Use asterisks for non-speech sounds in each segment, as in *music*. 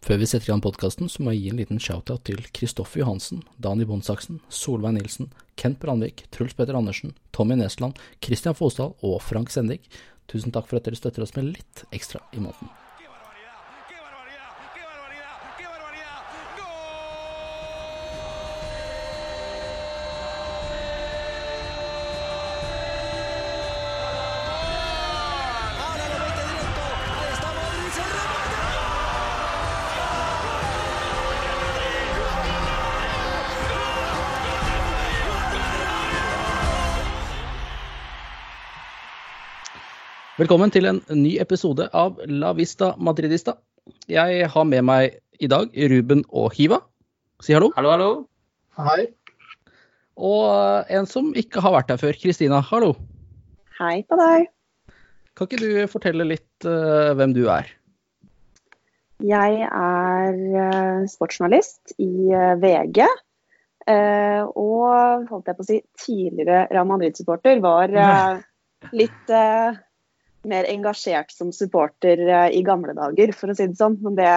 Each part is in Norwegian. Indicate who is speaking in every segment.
Speaker 1: Før vi setter i gang podkasten, så må jeg gi en liten shout-out til Kristoffer Johansen, Dani Bondsaksen, Solveig Nilsen, Kent Brandvik, Truls Petter Andersen, Tommy Nesland, Christian Fosdal og Frank Sendik. Tusen takk for at dere støtter oss med litt ekstra i måneden. Velkommen til en ny episode av La Vista Madridista. Jeg har med meg i dag Ruben og Hiva. Si hallo.
Speaker 2: Hallo, hallo.
Speaker 3: Hei.
Speaker 1: Og en som ikke har vært her før, Kristina. Hallo.
Speaker 4: Hei på deg.
Speaker 1: Kan ikke du fortelle litt uh, hvem du er?
Speaker 4: Jeg er eh, sportsjournalist i eh, VG. eh, og holdt jeg på å si tidligere Real Madrid-supporter. Var eh, *laughs* litt eh, mer engasjert som supporter eh, i gamle dager, for å si det sånn. Men det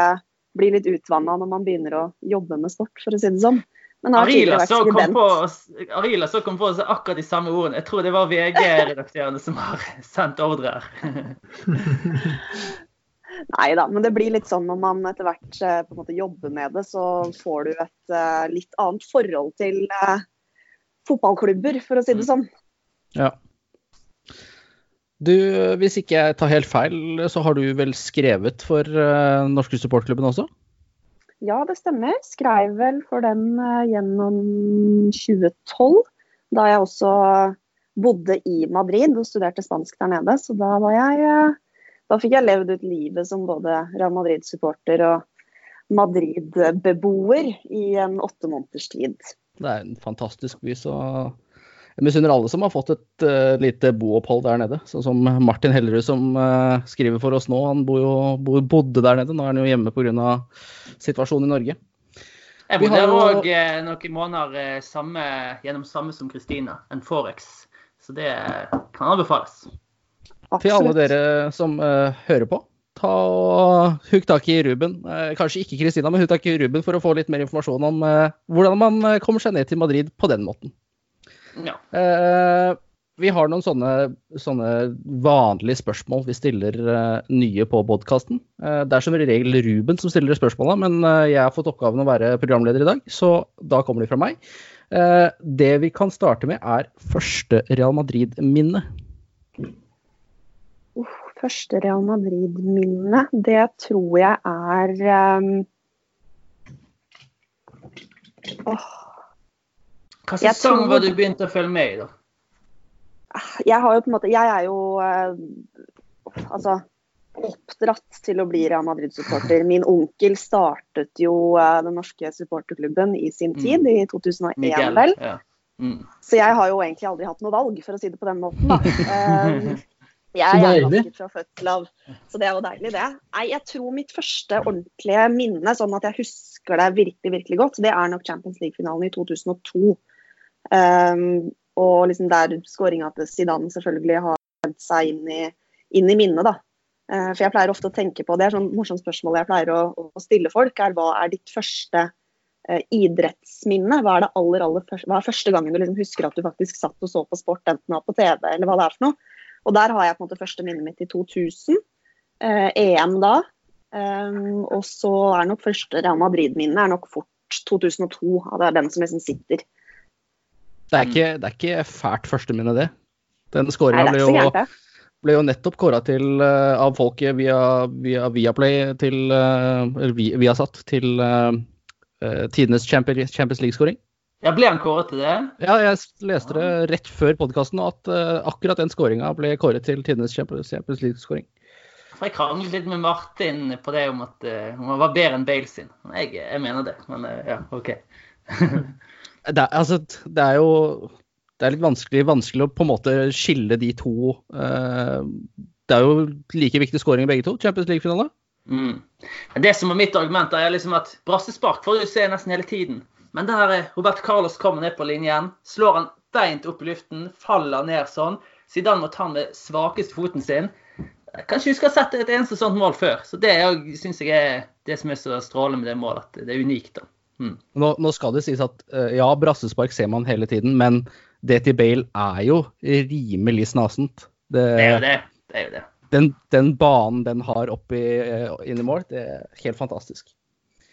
Speaker 4: blir litt utvanna når man begynner å jobbe med sport, for å si det sånn. Men
Speaker 2: Arila så kom på, Arila så kom på akkurat de samme ordene. Jeg tror det var VG-redaktørene som har *laughs* sendt ordrer. *laughs*
Speaker 4: Nei da, men det blir litt sånn når man etter hvert eh, på en måte jobber med det, så får du et eh, litt annet forhold til fotballklubber, for å si det sånn.
Speaker 1: Ja. Du, hvis ikke jeg tar helt feil, så har du vel skrevet for uh, norske supportklubben også?
Speaker 4: Ja, det stemmer. Skrev vel for den uh, gjennom 2012, da jeg også bodde i Madrid og studerte spansk der nede. Så da var jeg uh, Da fikk jeg levd ut livet som både Real Madrid-supporter og Madrid-beboer i en åtte måneders tid.
Speaker 1: Det er en fantastisk by, så jeg misunner alle som har fått et uh, lite boopphold der nede. Sånn som Martin Hellerud som uh, skriver for oss nå. Han bor jo, bor, bodde der nede, nå er han jo hjemme pga. situasjonen i Norge.
Speaker 2: Jeg
Speaker 1: Vi
Speaker 2: bodde
Speaker 1: har
Speaker 2: der òg eh, noen måneder eh, samme, gjennom samme som Kristina, en Forex. Så det kan anbefales.
Speaker 1: Til alle dere som eh, hører på, ta og hugg tak i Ruben. Eh, kanskje ikke Kristina, men hugg tak i Ruben for å få litt mer informasjon om eh, hvordan man kommer seg ned til Madrid på den måten.
Speaker 2: Ja.
Speaker 1: Eh, vi har noen sånne, sånne vanlige spørsmål vi stiller uh, nye på podkasten. det er som regel Ruben som stiller spørsmåla, men uh, jeg har fått oppgaven å være programleder i dag, så da kommer de fra meg. Eh, det vi kan starte med, er første Real Madrid-minne.
Speaker 4: Første Real Madrid-minne, det tror jeg er um... åh,
Speaker 2: Hva
Speaker 4: slags
Speaker 2: sang
Speaker 4: tror-
Speaker 2: var du begynte å følge med i, da?
Speaker 4: Jeg har jo på en måte Jeg er jo eh, altså oppdratt til å bli Real Madrid-supporter. *laughs* Min onkel startet jo eh, den norske supporterklubben i sin tid, i 2001
Speaker 2: Miguel.
Speaker 4: vel.
Speaker 2: Ja. Mm.
Speaker 4: Så jeg har jo egentlig aldri hatt noe valg, for å si det på den måten, da. Um, *laughs* jeg er
Speaker 3: deilig.
Speaker 4: fra fødsel av, så det er jo deilig, det. Nei, jeg tror mitt første ordentlige minne, sånn at jeg husker det virkelig, virkelig godt, det er nok Champions League-finalen i 2002. Um, og liksom der skåringa til Zidane selvfølgelig har sendt seg inn i, inn i minnet, da. Uh, for jeg pleier ofte å tenke på, det er sånn morsomt spørsmål jeg pleier å, å stille folk, er hva er ditt første uh, idrettsminne? Hva er aller, aller første, hva er første gangen du liksom husker at du faktisk satt og så på sport, enten på TV eller hva det er for noe? Og der har jeg på en måte første minnet mitt i 2000. Uh, EM da. Um, og så er nok første Real Madrid-minne er nok fort 2002. Ja, det er den som liksom sitter.
Speaker 1: Det er ikke, det er ikke fælt førsteminne, det. Den skåringa ble, jo- ble jo nettopp kåra til uh, av folket via, via Viaplay til uh, Eller vi- Viasat til uh, tidenes Champions, Champions League-skåring.
Speaker 2: Ja, ble han kåret til det?
Speaker 1: Ja, jeg leste det rett før podkasten at uh, akkurat den skåringa ble kåret til tidenes Champions, Champions League-skåring.
Speaker 2: Jeg kranglet litt med Martin på det om at uh, han var bedre enn Bale sin. Jeg, jeg mener det, men uh, ja, OK. *laughs*
Speaker 1: Det, altså, det er jo det er litt vanskelig, vanskelig å på en måte skille de to. eh, det er jo like viktige skåringer begge to. Champions League-finale.
Speaker 2: Mm. Det som er mitt argument, er liksom at brassespark får du se nesten hele tiden. Men der er Robert Carlos kommer ned på linjen, slår han beint opp i luften, faller ned sånn. Zidane må ta han med svakeste foten sin. Jeg kan ikke huske ha sett et eneste sånt mål før. Så det syns jeg er det som er så strålende med det målet. At det er unikt. da. Mm.
Speaker 1: Nå, nå skal det sies at eh, ja, brassespark ser man hele tiden, men det til Bale er jo rimelig snasent. Det,
Speaker 2: Det er jo det. Det er jo det.
Speaker 1: Den, den banen den har oppi eh, inn i mål, det er helt fantastisk.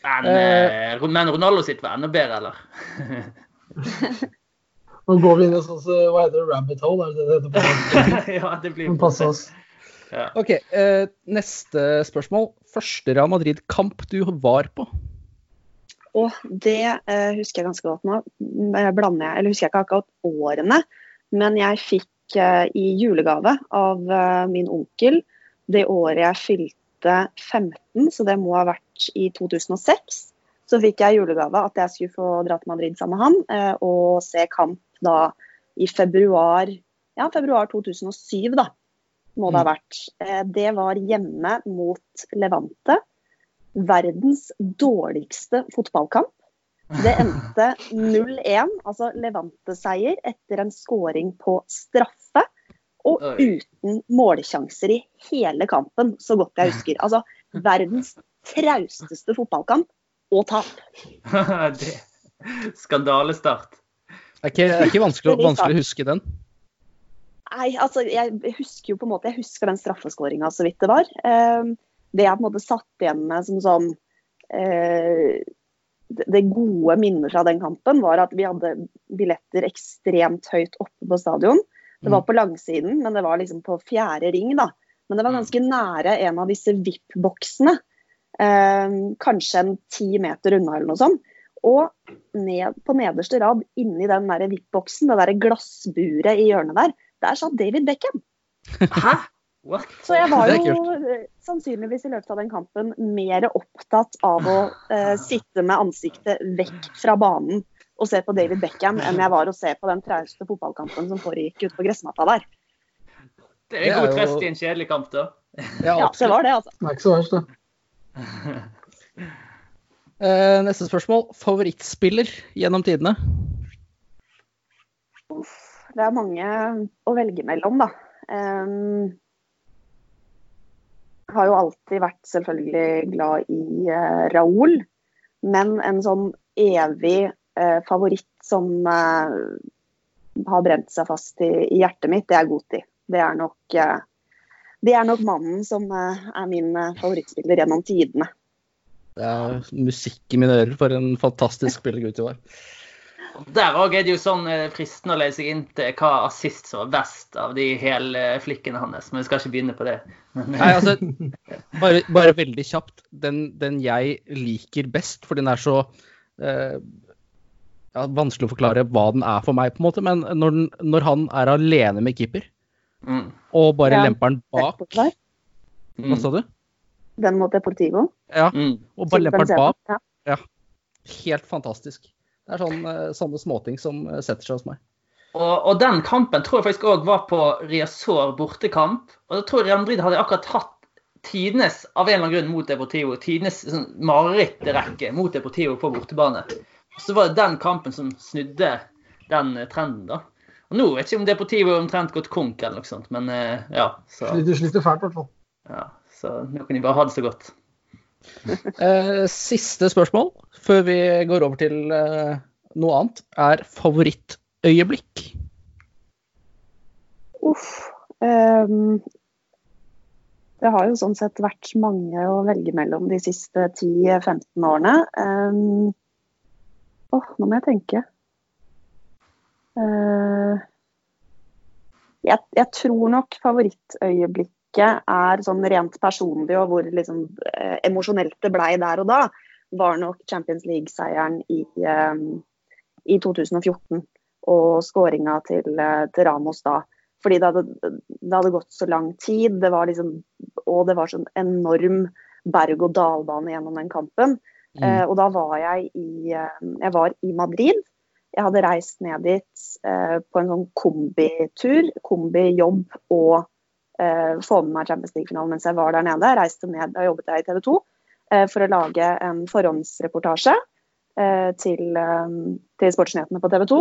Speaker 2: Men,
Speaker 1: Eh.
Speaker 2: eh, men Ronaldo sitt var enda bedre, eller? *laughs*
Speaker 3: Nå går vi inn i en sånn, så- hva heter det, rabbit hole, er det det det heter *laughs*
Speaker 2: ja, det blir
Speaker 3: Pass oss.
Speaker 2: Ja.
Speaker 1: Ok, eh, neste spørsmål. Første Real Madrid-kamp du var på?
Speaker 4: Og det eh, husker jeg ganske godt nå. Blander jeg, eller husker jeg ikke akkurat årene, men jeg fikk eh, i julegave av eh, min onkel det året jeg fylte 15, så det må ha vært i 2006. Så fikk jeg julegave at jeg skulle få dra til Madrid sammen med han eh, og se kamp da i februar, ja, februar 2007, da. Må det ha vært. Eh, det var hjemme mot Levante verdens dårligste fotballkamp. Det endte 0-1, altså Levante-seier etter en scoring på straffe. Og uten målsjanser i hele kampen, så godt jeg husker. Altså verdens trausteste fotballkamp og tap. *laughs*
Speaker 2: Skandalestart.
Speaker 1: Det er ikke, det er ikke vanskelig, vanskelig å huske den.
Speaker 4: Nei, altså jeg husker jo på en måte, jeg husker den straffeskåringa så vidt det var. Eh, det jeg på en måte satt igjen med som sånn eh, det gode minnet fra den kampen var at vi hadde billetter ekstremt høyt oppe på stadion. Det var på langsiden, men det var liksom på fjerde ring, da. Men det var ganske nære en av disse VIP-boksene. Eh, kanskje en ti meter unna eller noe sånt. Og ned på nederste rad, inni den VIP-boksen, det der glassburet i hjørnet der, der satt David Beckham.
Speaker 2: Hæ? What?
Speaker 4: Så jeg var jo eh, sannsynligvis i løpet av den kampen mer opptatt av å eh, sitte med ansiktet vekk fra banen og se på David Beckham enn jeg var å se på den trauste fotballkampen som foregikk ute på gressmatta der.
Speaker 2: Det er god trøst i en kjedelig kamp, da.
Speaker 1: Ja,
Speaker 4: Ja, det var det, altså.
Speaker 3: Det er ikke så verst, det. *laughs*
Speaker 1: Eh, neste spørsmål. Favorittspiller gjennom tidene?
Speaker 4: Uff, det er mange å velge mellom, da. Um, har jo alltid vært selvfølgelig glad i eh, Raúl, men en sånn evig eh, favoritt som eh, har brent seg fast i, i hjertet mitt, det er Goti. Det er nok, eh, det er nok mannen som eh, er min eh, favorittspiller gjennom tidene.
Speaker 1: Det er musikk i mine ører for en fantastisk spiller Guti var.
Speaker 2: Der òg er det jo sånn eh, fristende å lese inn til hva assist som var best av de hele flikkene hans, men vi skal ikke begynne på det.
Speaker 1: Nei, altså, *laughs* bare, bare veldig kjapt. Den, den jeg liker best, for den er så eh, ja, Vanskelig å forklare hva den er for meg, på en måte, men når, den, når han er alene med keeper
Speaker 2: mm,
Speaker 1: og bare
Speaker 4: Ja,
Speaker 1: lemper den bak
Speaker 2: mm,
Speaker 1: Hva sa du?
Speaker 4: Den mot Deportivo.
Speaker 1: Ja,
Speaker 2: mm.
Speaker 1: og bare lemper den bak.
Speaker 4: Ja.
Speaker 1: Helt fantastisk. Det er sånn, eh, sånne småting som eh, setter seg hos meg.
Speaker 2: Og, og den kampen tror jeg faktisk òg var på Riazor bortekamp. Og da tror jeg Real Madrid hadde akkurat hatt tidenes av en eller annen grunn mot Deportivo, tidenes sånn, marerittrekke mot Deportivo på bortebane. Og så var det den kampen som snudde den eh, trenden, da. Og nå vet jeg ikke om Deportivo har omtrent gått konk eller noe sånt, men eh, ja. Så,
Speaker 3: Sliter, sliter fælt, i hvert fall.
Speaker 2: ja, så nå kan de bare ha det så godt. *laughs*
Speaker 1: Eh, siste spørsmål før vi går over til eh, noe annet, er favorittøyeblikk.
Speaker 4: Uff. Um, det har jo sånn sett vært mange å velge mellom de siste 10-15 årene. Um, åh, nå må jeg tenke. Uh, jeg, jeg tror nok favorittøyeblikket er sånn rent personlig, og hvor liksom, eh, emosjonelt det blei der og da, var nok Champions League-seieren i, eh, i 2014. Og skåringa til, eh, til Ramos da. Fordi det hadde, det hadde gått så lang tid, det var liksom, og det var sånn enorm berg-og-dal-bane gjennom den kampen. Eh, og da var jeg i, eh, jeg var i Madrid. Jeg hadde reist ned dit eh, på en sånn kombitur. Kombijobb og eh, få med meg Champions League-finalen mens jeg var der nede. Jeg reiste ned, Da jobbet jeg i TV 2 eh, for å lage en forhåndsreportasje til, eh, til Sportsnyhetene på TV 2.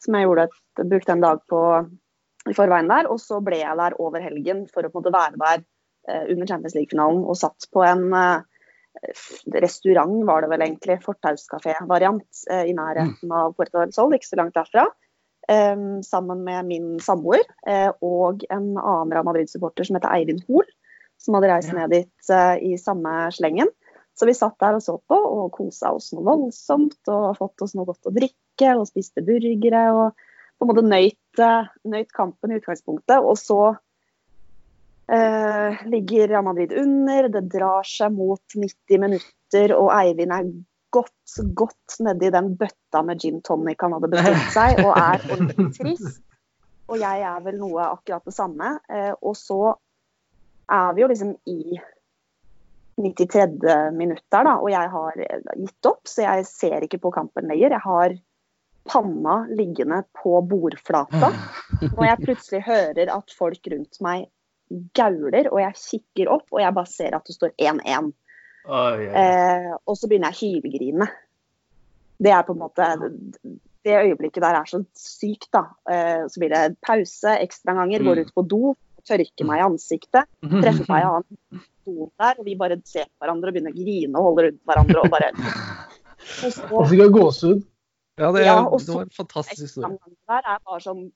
Speaker 4: Som jeg gjorde et, brukte en dag på i forveien der. Og så ble jeg der over helgen for å på en måte være der eh, under Champions League-finalen og satt på en eh, restaurant, var det vel egentlig, fortauskafé-variant eh, i nærheten av Puerto del Sol, ikke så langt derfra. eh, sammen med min samboer eh, og en annen Real Madrid-supporter som heter Eivind Hoel, som hadde reist ned dit eh, i samme slengen. Så vi satt der og så på og kosa oss noe voldsomt og fått oss noe godt å drikke og spiste burgere og på en måte nøyt, eh, nøyt kampen i utgangspunktet. Og så eh, ligger Real Madrid under, det drar seg mot 90 minutter, og Eivind er godt, godt nedi den bøtta med gin tonic han hadde bestilt seg, og er ordentlig *laughs* trist. Og jeg er vel noe akkurat det samme. Eh, og så er vi jo liksom i 93. minutt der, da, og jeg har gitt opp, så jeg ser ikke på kampen lenger. Jeg har panna liggende på bordflata. *laughs* Når jeg plutselig hører at folk rundt meg gauler, og jeg kikker opp, og jeg bare ser at det står 1-1.
Speaker 2: Oh, yeah.
Speaker 4: Eh, og så begynner jeg å hylgrine. Det er på en måte Det øyeblikket der er så sykt, da. Eh, så blir det pause, ekstraomganger, går
Speaker 2: Mm.
Speaker 4: ut på do, tørker meg i ansiktet, Treffe meg i annen stol der, og vi bare ser på hverandre og begynner å grine og holde rundt hverandre og bare Og så
Speaker 3: fikk jeg gåsehud.
Speaker 1: Ja, det,
Speaker 4: Ja, og
Speaker 1: det var en fantastisk historie.
Speaker 4: der er bare sånn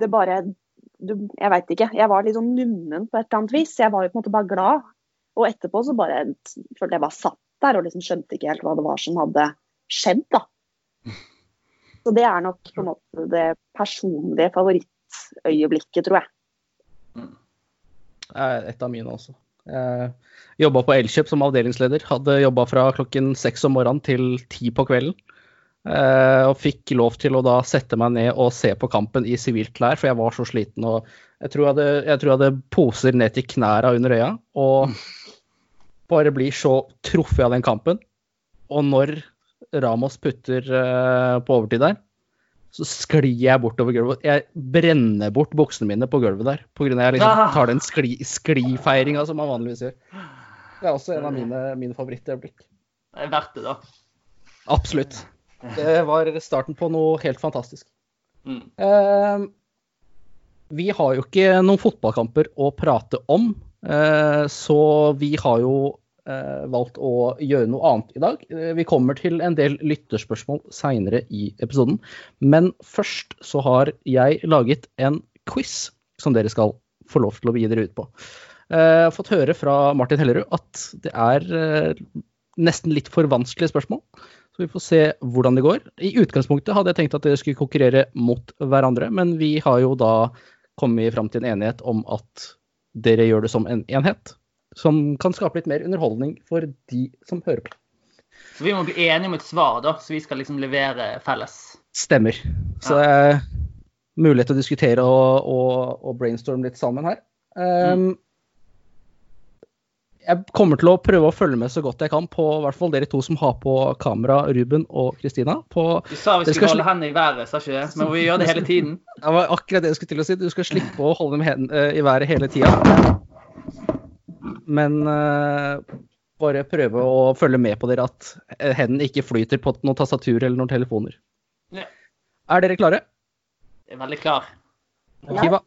Speaker 4: Det bare du, Jeg veit ikke. Jeg var litt sånn nummen på et eller annet vis. Jeg var jo på en måte bare glad. Og etterpå så bare følte jeg bare satt der og liksom skjønte ikke helt hva det var som hadde skjedd, da. *laughs* Så det er nok på en måte det personlige favorittøyeblikket, tror jeg.
Speaker 1: er et av mine også. Jobba på Elkjøp som avdelingsleder. Hadde jobba fra klokken seks om morgenen til ti på kvelden. Eh, og fikk lov til å da sette meg ned og se på kampen i sivilt klær, for jeg var så sliten. og Jeg tror jeg hadde, jeg tror jeg hadde poser ned til knæra under øya. Og bare blir så truffet av den kampen. Og når Ramos putter eh, på overtid der, så sklir jeg bortover gulvet. Jeg brenner bort buksene mine på gulvet der. På grunn av jeg liksom
Speaker 2: Ah.
Speaker 1: tar den skli, sklifeiringa som man vanligvis gjør. Det er også en av mine, mine favorittøyeblikk.
Speaker 2: Det er verdt det, da.
Speaker 1: Absolutt. Det var starten på noe helt fantastisk.
Speaker 2: Mm.
Speaker 1: Eh, vi har jo ikke noen fotballkamper å prate om, eh, så vi har jo eh, valgt å gjøre noe annet i dag. Eh, vi kommer til en del lytterspørsmål seinere i episoden, men først så har jeg laget en quiz som dere skal få lov til å gi dere ut på. Eh, Jeg har fått høre fra Martin Hellerud at det er eh, nesten litt for vanskelige spørsmål. Så vi får se hvordan det går. I utgangspunktet hadde jeg tenkt at dere skulle konkurrere mot hverandre, men vi har jo da kommet fram til en enighet om at dere gjør det som en enhet. Som kan skape litt mer underholdning for de som hører på.
Speaker 2: Så vi må bli enige om et svar, da, så vi skal liksom levere felles.
Speaker 1: Stemmer. Så det er mulighet til å diskutere og, og, og brainstorme litt sammen her. Um, jeg kommer til å prøve å følge med så godt jeg kan på i hvert fall dere to som har på kamera, Ruben og Kristina.
Speaker 2: Du sa vi skulle
Speaker 1: skal
Speaker 2: holde hendene i været, sa ikke det? Men vi gjør det hele tiden. *laughs*
Speaker 1: Det var akkurat det jeg skulle til å si. Du skal slippe å holde dem eh, i været hele tida. Men eh, bare prøve å følge med på dere at eh, hendene ikke flyter på noen tastatur eller noen telefoner.
Speaker 2: Ja.
Speaker 1: Er dere klare?
Speaker 2: Jeg er veldig klar.
Speaker 4: Ja.
Speaker 1: Kiva?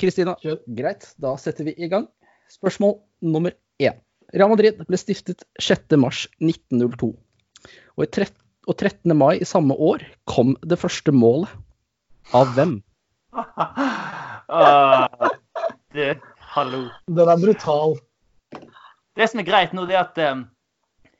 Speaker 1: Kristina? Greit, da setter vi i gang. Spørsmål nummer én. Real Madrid ble stiftet 6.3.1902. Og, i trett- og 13. mai i samme år kom det første målet. Av hvem? *laughs*
Speaker 2: Ah, det, hallo.
Speaker 3: Den er brutal.
Speaker 2: Det som er greit nå, det er at um,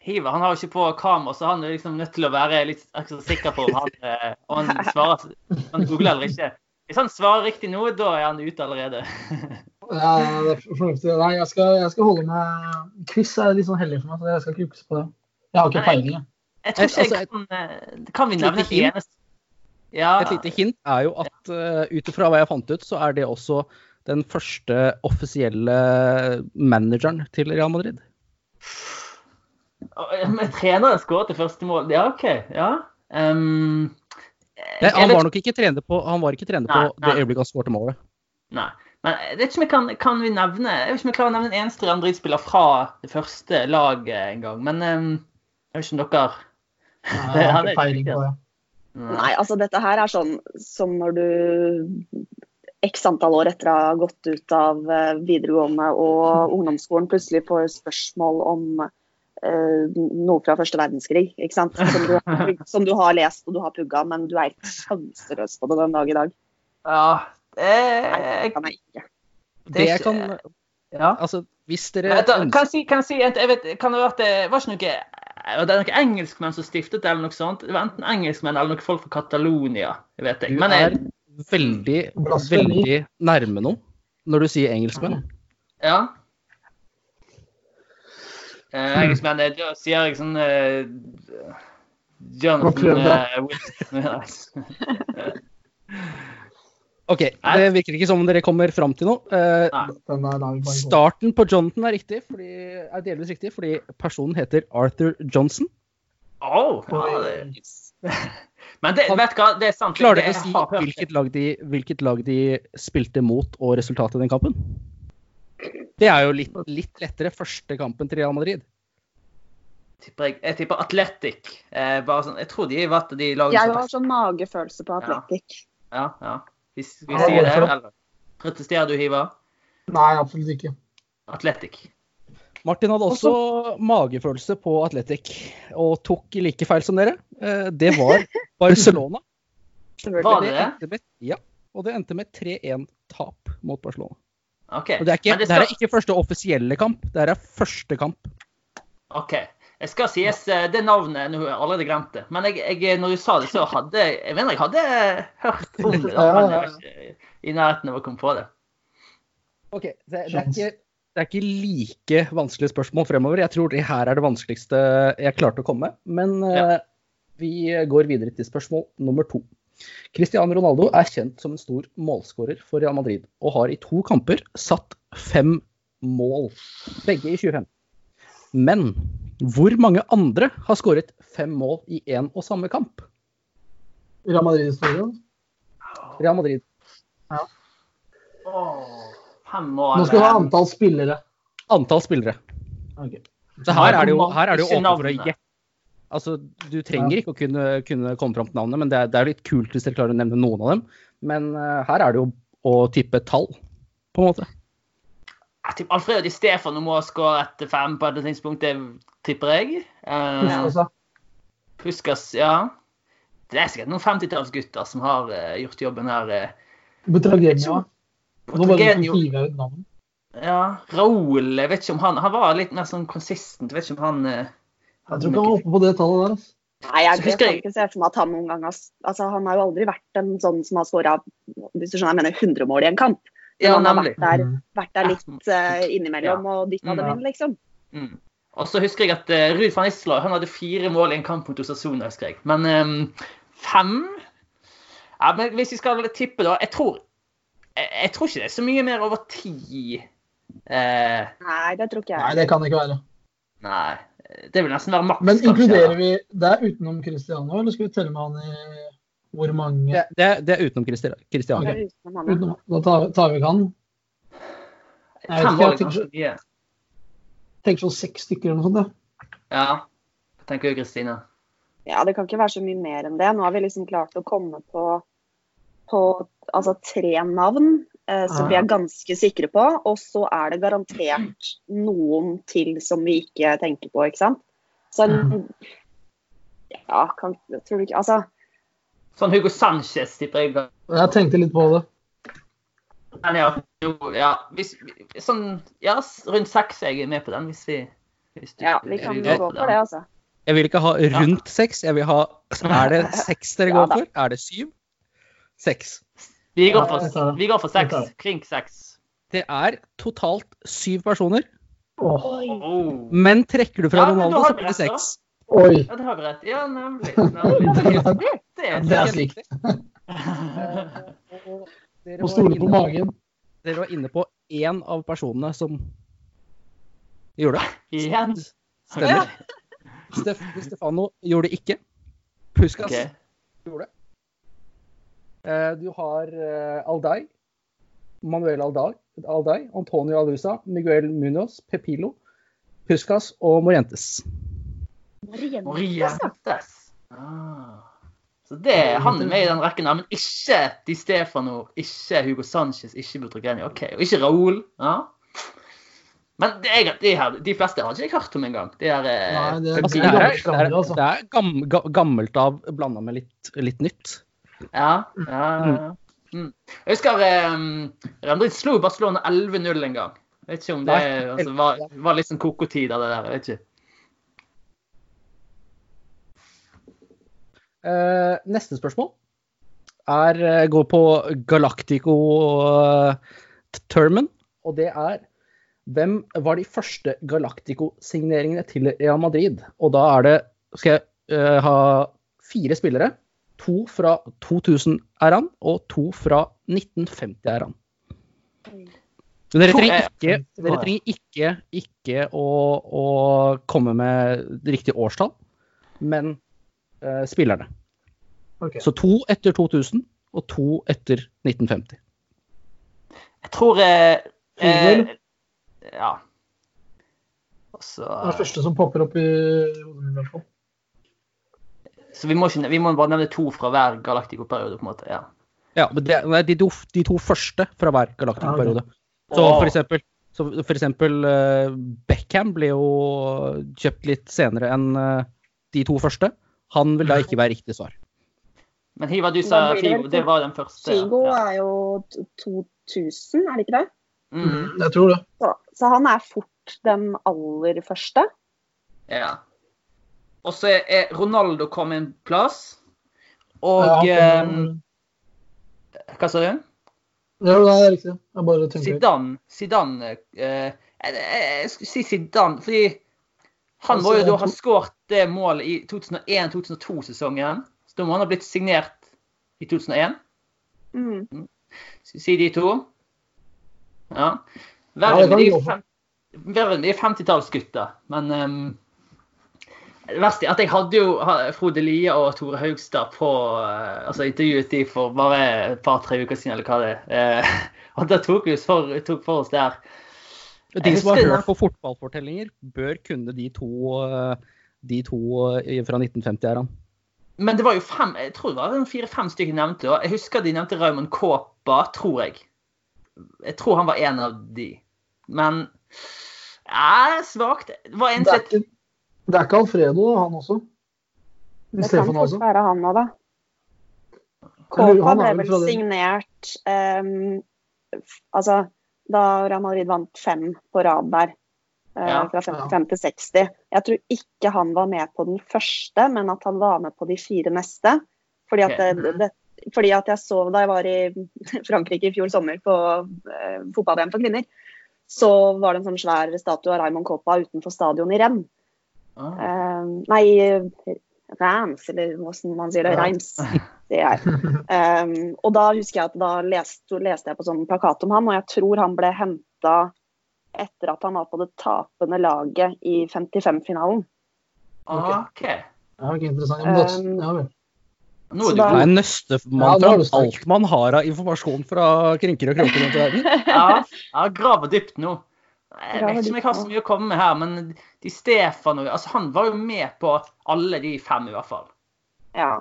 Speaker 2: Hiver han har jo ikke på kamera, så han er liksom nødt til å være litt ekstra sikker på om han, uh, om han svarer om han googler eller ikke. Hvis han svarer riktig nå, da er han ute allerede. *laughs*
Speaker 3: Ja, det er fornuftig. Nei, jeg skal, jeg skal holde meg Quiz er litt sånn hellig for meg, så jeg skal ikke jukse på det. Jeg har ikke peiling, jeg.
Speaker 2: Jeg tror ikke
Speaker 1: Altså,
Speaker 2: jeg kan eh, Kan vi nevne et eneste Ja.
Speaker 1: Et lite hint er jo at uh, ut ifra hva jeg fant ut, så er det også den første offisielle manageren til Real Madrid.
Speaker 2: Men treneren skåret det første mål. Ja, OK. Ja. Um,
Speaker 1: Nei, han var nok ikke trener på, han var ikke trener
Speaker 2: Nei,
Speaker 1: på
Speaker 2: nei.
Speaker 1: det øyeblikket han skåret målet.
Speaker 2: Nei. Men jeg vet ikke om jeg kan, kan vi nevne Jeg vet ikke om jeg klarer å nevne en eneste Real Madrid-spiller fra det første laget engang. Men um, jeg vet ikke om dere
Speaker 3: Nei, *laughs* Jeg har
Speaker 2: er
Speaker 3: ikke peiling på det.
Speaker 4: Nei, altså dette her er sånn som når du x antall år etter å ha gått ut av eh, videregående og ungdomsskolen, plutselig får spørsmål om eh, noe fra første verdenskrig, ikke sant? Som du, *laughs* som du har lest og du har pugga, men du er helt sjanseløs på det den dag i dag.
Speaker 2: Ja, det
Speaker 4: Nei, det kan jeg ikke.
Speaker 2: Det
Speaker 1: jeg kan
Speaker 2: Ja.
Speaker 1: Altså, hvis dere
Speaker 2: da, kan jeg si, kan jeg si jeg vet, kan det være at det var ikke noe det er noen engelskmenn som stiftet det, eller noe sånt? Det var enten engelskmenn eller noen folk fra Catalonia. jeg vet ikke. Men jeg,
Speaker 1: veldig,
Speaker 3: Blasfemi.
Speaker 1: veldig nærme noe når du sier engelskmenn.
Speaker 2: ja. Eh, engelskmenn, er, da sier jeg sånn eh, Jonathan eh, Wilson.
Speaker 1: OK, det virker ikke som om dere kommer fram til noe. Eh,
Speaker 3: er
Speaker 1: starten på Jonathan er riktig, fordi, er delvis riktig, fordi personen heter Arthur Johnson.
Speaker 2: Åh, ja, det, men det, vet du hva, det er sant.
Speaker 1: Klarer dere å si hvilket lag, de, hvilket lag de spilte mot og resultatet i den kampen? Det er jo litt, litt lettere. Første kampen til Real Madrid.
Speaker 2: Jeg, jeg tipper Atletic. Eh, bare sånn, jeg tror de var de lagene
Speaker 4: Jeg har sånn magefølelse på Atletic.
Speaker 2: Ja, ja. Hvis vi sier det, eller Protesterer du, Hiva?
Speaker 3: Nei, absolutt ikke.
Speaker 2: Atletic.
Speaker 1: Martin hadde også magefølelse på Atletic og tok like feil som dere. Eh, Det var *laughs* Barcelona.
Speaker 2: Var det det?
Speaker 1: endte med, ja, og det endte med 3-1-tap mot Barcelona.
Speaker 2: OK.
Speaker 1: Og det er ikke,
Speaker 2: det
Speaker 1: det
Speaker 2: skal-
Speaker 1: er ikke første offisielle kamp, det er første kamp.
Speaker 2: OK. Jeg skal sies eh, det navnet Nå har jeg allerede glemt det. Men jeg, jeg, når du sa det, så hadde jeg mener jeg hadde hørt om det. Da, men jeg var ikke i nærheten av å komme på det.
Speaker 1: Ok, det, det, er ikke, det er ikke like vanskelige spørsmål fremover. Jeg tror det her er det vanskeligste jeg klarte å komme. med. Men ja. vi går videre til spørsmål nummer to. Cristiano Ronaldo er kjent som en stor målskårer for Real Madrid, og har i to kamper satt fem mål, begge i 2015. Men hvor mange andre har skåret fem mål i én og samme kamp?
Speaker 3: Real Madrid-historien.
Speaker 1: Real Madrid. Ja.
Speaker 2: Åh, fem år
Speaker 3: Nå skal du ha antall spillere.
Speaker 1: Antall spillere.
Speaker 3: Okay.
Speaker 1: Så her er det jo, her er det jo åpent for å gjette. Altså, du trenger ikke å kunne, kunne komme fram til navnet, men det er, det er litt kult hvis dere klarer å nevne noen av dem. Men uh, her er det jo å tippe tall, på en måte.
Speaker 2: Jeg tipper Alfredo Di Stefano må skåre etter fem på et tidspunkt, det tipper jeg. Uh. Puskas, ja. Det er sikkert noen 50-tallsgutter som har uh, gjort jobben her. eh.
Speaker 3: Butragenio. Nå ut navnet.
Speaker 2: Ja, Raoul jeg vet ikke om han Han var litt mer sånn konsistent. Jeg vet ikke om han eh,
Speaker 3: Jeg tror ikke han var oppe på det tallet der. Altså.
Speaker 4: Nei, jeg, jeg kan ikke se for meg at han noen gang har altså, Han har jo aldri vært en sånn som har skåra hvis du skjønner, jeg mener 100 mål i en kamp. Men
Speaker 2: Ja,
Speaker 4: han har vært der,
Speaker 3: Mm.
Speaker 4: vært der litt uh, innimellom og dytta dem
Speaker 3: Ja.
Speaker 4: inn, liksom.
Speaker 2: Mm. Og så husker jeg at uh, Ruud van Isla han hadde fire mål i en kamp mot Osasuna, husker jeg. Men um, fem ja, men Hvis vi skal tippe, da Jeg tror jeg, jeg tror ikke det er så mye mer over ti. Eh,
Speaker 4: Nei, det tror ikke jeg.
Speaker 3: Nei, det kan det ikke være.
Speaker 2: nei. Det vil nesten være maks,
Speaker 3: Men
Speaker 2: kanskje.
Speaker 3: inkluderer vi Det utenom utenom nå, eller skal vi telle med han i hvor mange
Speaker 1: Det, det, er- det er utenom Christian. Cristiano.
Speaker 3: Ok.
Speaker 4: Er utenom
Speaker 3: utenom, Da tar, tar vi ikke han. Jeg vet ikke, jeg tenker,
Speaker 2: tenker-
Speaker 3: Tenk sånn seks stykker eller noe sånt. Ja.
Speaker 2: Ja. Hva tenker du, Kristine?
Speaker 4: Ja, det kan ikke være så mye mer enn det. Nå har vi liksom klart å komme på, på altså, tre navn eh, som
Speaker 3: Ah.
Speaker 4: vi er ganske sikre på. Og så er det garantert noen til som vi ikke tenker på, ikke sant. Så en Ja, kan, tror du ikke Altså,
Speaker 2: Sånn Hugo Sanchez, tipper jeg.
Speaker 3: Jeg tenkte litt på det.
Speaker 2: Men ja, jo, ja, hvis, sånn, ja, rundt seks er jeg med på den, hvis vi hvis du-
Speaker 4: ja, vi kan gå for det, altså.
Speaker 1: Jeg vil ikke ha rundt seks, jeg vil ha Er det seks dere
Speaker 4: Ja
Speaker 1: går for? Er det syv? Seks.
Speaker 2: Vi går for, vi går for seks. Kring seks.
Speaker 1: Det er totalt syv personer,
Speaker 2: Oh.
Speaker 1: men trekker du fra
Speaker 2: Ja,
Speaker 1: Ronaldo, så blir det seks.
Speaker 3: Oi.
Speaker 2: Ja, det har vi rett. Ja, nemlig. nemlig. Det er *laughs*
Speaker 3: Det er slikt.
Speaker 1: Var
Speaker 3: stole på
Speaker 1: inne
Speaker 3: magen.
Speaker 1: Dere var inne på én av personene som gjorde det.
Speaker 2: Igjen.
Speaker 1: Stemmer. Stef Stefano gjorde det ikke. Puskas
Speaker 2: okay.
Speaker 1: gjorde det. Eh, Du har eh, Aldai, Manuel Aldai, Aldai, Antonio Alusa, Miguel Munoz, Pepilo, Puskas og Morientes.
Speaker 4: Morientes.
Speaker 2: Morientes. Ah. Så det han er med i den rekken der, men ikke Di Stefano, ikke Hugo Sanchez, ikke Butragueño. OK, og ikke Raúl. Ja. Men det er, de, her, de fleste har ikke jeg hørt om engang. Er, eh,
Speaker 3: Nei, det er-
Speaker 1: Altså, det, er, det, er,
Speaker 3: altså.
Speaker 1: det er ga, gammelt av blanda med litt, litt nytt.
Speaker 2: Ja, ja, ja. Mm. Jeg husker um, Real Madrid slo Barcelona 11-0 en gang. Jeg vet ikke om det altså, var, var litt sånn koko-tid av det der. Jeg vet ikke.
Speaker 1: Eh, neste spørsmål er, eh, går på Galactico-termen, og det er hvem var de første Galactico-signeringene til Real Madrid? Og da er det Skal jeg uh, ha fire spillere. To fra 2000-æraen og to fra 1950-æraen. Men Dere trenger
Speaker 2: er-
Speaker 1: ikke, dere trenger ikke, ikke å, å komme med riktig årstall, men eh, spillerne.
Speaker 3: Okay.
Speaker 1: Så to etter 2000 og to etter 1950.
Speaker 2: Jeg tror eh, eh, Ja. Også,
Speaker 3: Det er det første som popper opp i hodet mitt. i hvert fall.
Speaker 2: Så vi må, ikke, vi må bare nevne to fra hver Galactico-periode, på en måte. Ja.
Speaker 1: Ja, men det, nei, de, to, de to første fra hver galaktikoperiode. Så
Speaker 2: Åh.
Speaker 1: for eksempel, så for eksempel eh, Beckham ble jo kjøpt litt senere enn eh, de to første. Han vil da ikke være riktig svar.
Speaker 2: Men Hiva, du sa Figo. Det var den første.
Speaker 4: Figo
Speaker 2: Ja.
Speaker 4: er jo 2000, er det ikke det?
Speaker 2: Mm,
Speaker 3: Jeg tror det.
Speaker 4: Så, så han er fort den aller første.
Speaker 2: ja. Og så er Ronaldo kommet en plass. Og
Speaker 3: Ja,
Speaker 2: eh,
Speaker 3: han-
Speaker 2: Hva sa du?
Speaker 3: Ja, det er riktig. Jeg bare tenker
Speaker 2: Zidane. Zidane eh, jeg, skulle si Zidane, fordi han
Speaker 3: Altså,
Speaker 2: må jo da ha skåret det målet i 2001-2002-sesongen. Så da må han ha blitt signert i 2001.
Speaker 4: Mm.
Speaker 2: Si de to? Ja.
Speaker 3: Verden
Speaker 2: Verre med de fem- de 50-tallsgutta. Men ehm, det verste er at jeg hadde jo Frode Lie og Tore Haugstad på eh, Altså intervjuet de for bare et par-tre uker siden, eller hva det er. Eh, *laughs* og da tok vi for, tok for oss der.
Speaker 1: De som har hørt på fotballfortellinger, bør kunne de to, eh, de to fra 1950-æraen.
Speaker 2: Men det var jo fem Jeg tror det var fire-fem stykker de nevnte. Og jeg husker de nevnte Raymond Kåpa, tror jeg. Jeg tror han var en av de. Men ja, svakt. Det var en som
Speaker 3: ikke, det er ikke Alfredo, han også.
Speaker 4: Det kan
Speaker 3: Stefan
Speaker 4: fort
Speaker 3: altså.
Speaker 4: være han òg, da. Kåpa ble
Speaker 3: vel
Speaker 4: signert um, Altså, da Real Madrid vant fem på rad der. uh,
Speaker 2: Ja,
Speaker 4: fra
Speaker 3: ja.
Speaker 4: til 60. Jeg tror ikke han var med på den første, men at han var med på de fire neste. Fordi at,
Speaker 2: okay.
Speaker 4: det, det, fordi at jeg så da jeg var i *laughs* Frankrike i fjor sommer på uh, fotball-VM for kvinner, så var det en sånn svær statue av Raymond Kåpa utenfor stadion i Rennes.
Speaker 2: Ah.
Speaker 4: Eh, nei, Reims, eller hvordan man sier det.
Speaker 3: Ja.
Speaker 4: Reims, *laughs* Det er. Um, og da husker jeg at da leste, leste jeg på sånn plakat om han, og jeg tror han ble henta etter at han var på det tapende laget i 55-finalen.
Speaker 2: Okay. okay.
Speaker 3: Ja, ok, interessant.
Speaker 4: Um,
Speaker 3: ja, vel.
Speaker 2: Nå er
Speaker 4: Så
Speaker 2: du
Speaker 3: Ja,
Speaker 1: nøstemann fra alt man har av informasjon fra krinker og kroker rundt i verden.
Speaker 2: Ja, ja graver dypt nå. Jeg vet ikke om jeg har så mye å komme med her, men de Stefan og altså, Han var jo med på alle de fem, i hvert fall.
Speaker 4: Ja.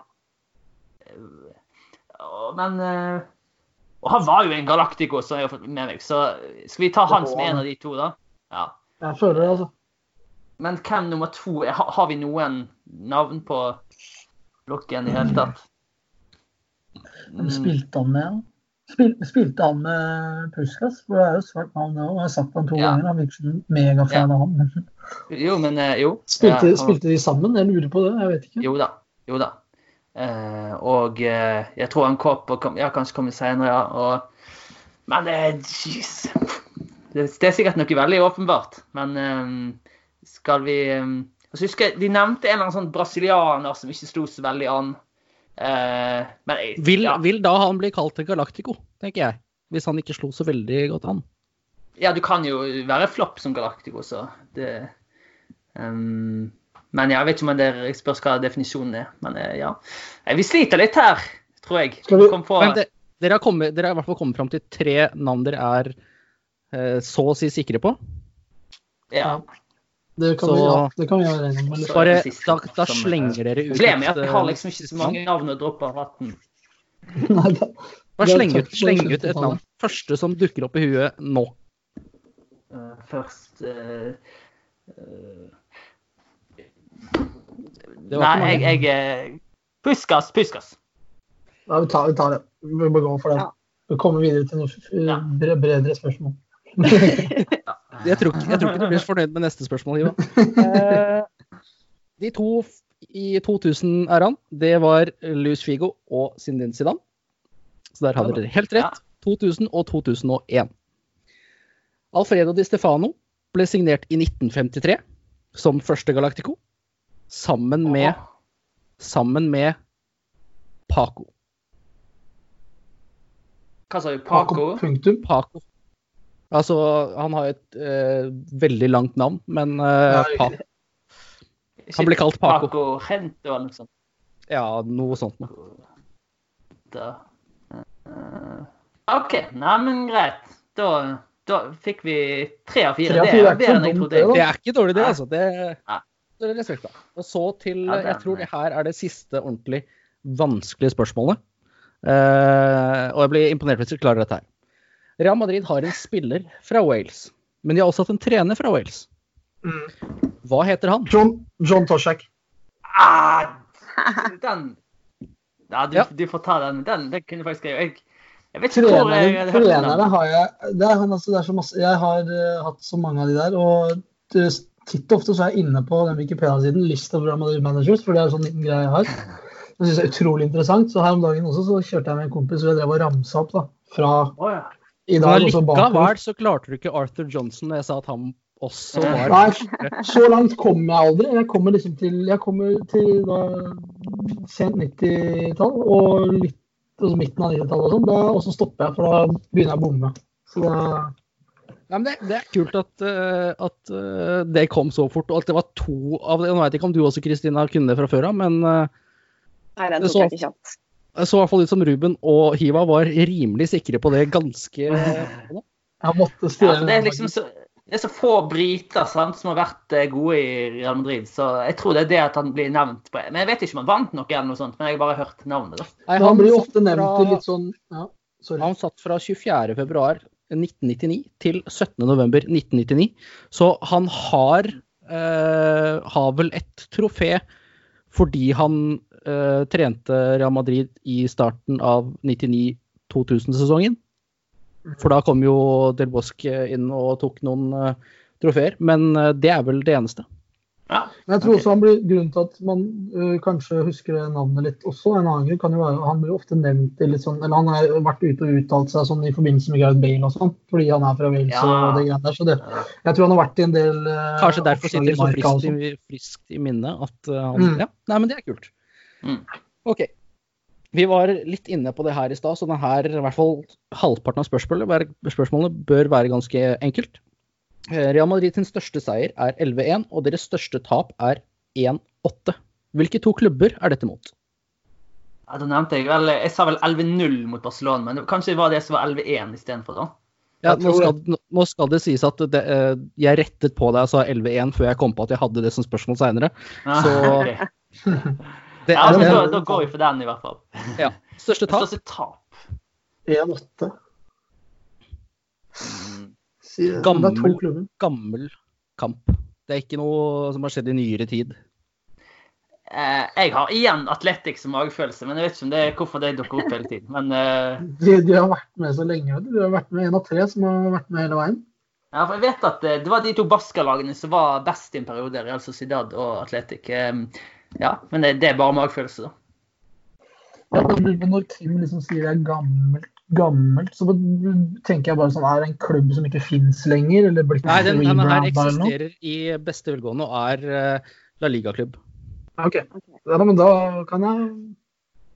Speaker 2: Men eh, Og han var jo en Galactico, som jeg har fått med meg, så skal vi ta han som en av de to, da? Ja.
Speaker 3: Jeg føler det, altså.
Speaker 2: Men hvem nummer to er? Har, vi noen navn på blokken i det hele tatt?
Speaker 3: Hvem spilte han med? Spil, spilte han med Puskas? For det er jo svært navn, det òg. Jeg har sagt han to
Speaker 2: Ja.
Speaker 3: ganger. Han virker som megafan av han. *laughs*
Speaker 2: Jo, men eh, jo.
Speaker 3: spilte,
Speaker 2: Ja, han-
Speaker 3: spilte de sammen? Jeg lurer på det. Jeg vet ikke.
Speaker 2: Jo da. Jo da. Eh, og eh, jeg tror han Kåper kom, ja, kanskje kommer senere, ja. Og, men eh, jeez. Det, det er sikkert noe veldig åpenbart. Men eh, skal vi um, altså, husker De nevnte en eller annen sånn brasilianer som ikke slo så veldig an. Eh, men jeg,
Speaker 1: Vil,
Speaker 2: ja.
Speaker 1: vil da han bli kalt en Galactico, tenker jeg. Hvis han ikke slo så veldig godt an.
Speaker 2: ja, du kan jo være flopp som Galactico, så det um, Men ja, jeg vet ikke om det jeg spørs hva definisjonen er. Men eh, ja. Eh, Vi sliter litt her, tror jeg.
Speaker 3: Vi-
Speaker 2: Kom på,
Speaker 1: det, dere, har kommet, dere har i hvert fall kommet fram til tre navn dere er eh, så å si sikre på.
Speaker 2: ja.
Speaker 3: Det kan,
Speaker 1: Så-
Speaker 3: vi, ja, det kan vi gjøre.
Speaker 2: Så-
Speaker 1: Bare, da, da slenger dere ut
Speaker 2: Problemet er at vi har liksom ikke så mange
Speaker 1: navn.
Speaker 2: navn å droppe av hatten. *laughs*
Speaker 3: Nei, da,
Speaker 1: Bare sleng ut, sleng ut et navn. Første som dukker opp i huet nå.
Speaker 2: Uh, først
Speaker 1: uh, uh,
Speaker 2: Nei, jeg, jeg Puskas, Puskas.
Speaker 3: ja, vi, tar, vi tar det. Vi må gå for det.
Speaker 4: Ja.
Speaker 3: Vi kommer videre til noe
Speaker 2: Ja.
Speaker 3: bre- bredere spørsmål. *laughs* *laughs*
Speaker 1: Jeg tror, ikke, jeg tror ikke du blir så fornøyd med neste spørsmål, Ivan. Eh, de to i 2000-æraen, det var Luis Figo og Sindin Zidane. Så der hadde dere helt rett. 2000 og 2001. Alfredo Di Stefano ble signert i 1953 som første Galactico, sammen med, sammen med Paco.
Speaker 2: Hva sa du? Paco?
Speaker 3: Punktum.
Speaker 1: Paco. Altså, han har et eh, veldig langt navn, men eh,
Speaker 3: Ja,
Speaker 1: pa, han blir kalt Paco.
Speaker 2: Paco Gento eller noe sånt.
Speaker 1: Ja, noe sånt noe.
Speaker 2: Da. Eh, OK, nei, men greit. Da, da fikk vi tre av fire. Det er
Speaker 3: ikke
Speaker 2: bedre enn jeg trodde.
Speaker 3: det,
Speaker 1: er ikke dårlig, det, altså. Det, det er respekt, da. Og så til Jeg tror det her er det siste ordentlig vanskelige spørsmålet. Eh, og jeg blir imponert hvis dere klarer dette her. Real Madrid har en spiller fra Wales, men de har også hatt en trener fra Wales.
Speaker 3: Mm.
Speaker 1: Hva heter han?
Speaker 3: John, John Toshek.
Speaker 2: Ah, *laughs* den Ja, du,
Speaker 1: Ja.
Speaker 2: du får ta den. Den, den kunne faktisk jeg Jeg, jeg vet ikke hvor jeg hadde hørt den.
Speaker 3: har jeg det er, altså, det er så masse, Jeg har uh, hatt så mange av de der. Og titt og ofte så er jeg inne på den Wikipedia-siden List of Real Madrid Managers, for det er en sånn liten greie jeg har. Det synes jeg er utrolig interessant. Så her om dagen også så kjørte jeg med en kompis og jeg drev og ramsa opp da, fra
Speaker 2: oh, ja.
Speaker 3: I dag.
Speaker 1: Likevel så klarte du ikke Arthur Johnson da jeg sa at han også var
Speaker 3: Nei, så langt kommer jeg aldri. Jeg kommer liksom til, jeg kommer til da, sent 90-tall og litt altså midten av 90-tallet og sånn. Og så stopper jeg, for da begynner jeg å bomme. Så da
Speaker 1: Ja, men det, det er kult at, eh, at eh, det kom så fort, og at det var to av det. Nå vet jeg ikke om du også, Kristina, kunne det fra før av, men eh,
Speaker 4: Nei, den
Speaker 1: Det
Speaker 4: tok
Speaker 1: så-
Speaker 4: jeg ikke kjapt.
Speaker 1: Det så i hvert fall ut som Ruben og Hiva var rimelig sikre på det ganske *laughs*
Speaker 3: jeg måtte
Speaker 2: Ja, det er liksom så det er så få briter sant, som har vært eh, gode i Real Madrid, så jeg tror det er det at han blir nevnt på Men jeg vet ikke om han vant noe eller noe sånt, men jeg har bare hørt navnet. da.
Speaker 1: Nei,
Speaker 3: Han blir jo
Speaker 1: satt
Speaker 3: ofte nevnt
Speaker 1: fra-
Speaker 3: litt sånn ja, Sorry.
Speaker 1: Han satt fra 24. februar 1999 til 17. november 1999. Så han har, eh, har vel et trofé fordi han eh, trente Real Madrid i starten av 99-2000-sesongen. For da kom jo Del Bosque inn og tok noen uh, trofeer. Men uh, det er vel det eneste.
Speaker 2: Ja.
Speaker 3: Men jeg tror også han blir, grunnen til at man uh, kanskje husker navnet litt også, en annen grunn kan jo være han blir ofte nevnt i litt sånn, eller han har vært ute og uttalt seg sånn i forbindelse med Gareth Bale og sånn, fordi han er fra Wales
Speaker 2: Ja.
Speaker 3: og det greiene der. Så det, jeg tror han har vært i en del uh,
Speaker 1: Kanskje derfor sitter det så friskt
Speaker 3: sånn.
Speaker 1: i, friskt i minnet at uh, han
Speaker 3: Mm.
Speaker 1: Ja, nei, men det er kult.
Speaker 2: Mm.
Speaker 1: OK. Vi var litt inne på det her i stad, så denne her, i hvert fall halvparten av spørsmålene, bør- bør være ganske enkelt. Eh, Real Madrid sin største seier er 11-1, og deres største tap er 1-8. Hvilke to klubber er dette mot?
Speaker 2: Ja, da nevnte jeg vel Jeg sa vel 11-0 mot Barcelona, men det, kanskje det var det som var 11-1 istedenfor, da?
Speaker 1: Ja, nå, skal, nå skal det sies at det, eh, jeg rettet på deg og sa 11-1 før jeg kom på at jeg hadde det som spørsmål seinere.
Speaker 2: Ja,
Speaker 1: Så-
Speaker 2: ok. *laughs*
Speaker 1: Det
Speaker 2: ja, altså, da, da går vi for den, i hvert fall.
Speaker 1: ja. Største tap?
Speaker 2: Største tap.
Speaker 3: 1-8.
Speaker 2: Mm.
Speaker 1: Gammel. gammel kamp. Det er ikke noe som har skjedd i nyere tid.
Speaker 2: Eh, jeg har igjen Atletics som magefølelse, men jeg vet ikke om det er hvorfor det dukker opp hele tiden. Men eh, *laughs*
Speaker 3: De, de har vært med så lenge. Du Du har vært med en av tre som har vært med hele veien.
Speaker 2: ja, for jeg vet at eh, det var de to Basca-lagene som var best i en periode, Real Sociedad og Atletic. Eh, ja, men det, det er bare magfølelse, da.
Speaker 3: Ja, Når Kim liksom sier det er gammelt, gammelt, så tenker jeg bare sånn Er det en klubb som ikke fins lenger? Eller blitt
Speaker 1: Nei, den, den her eksisterer i beste velgående og er uh, La Liga-klubb.
Speaker 3: Ok. Ja, men da kan jeg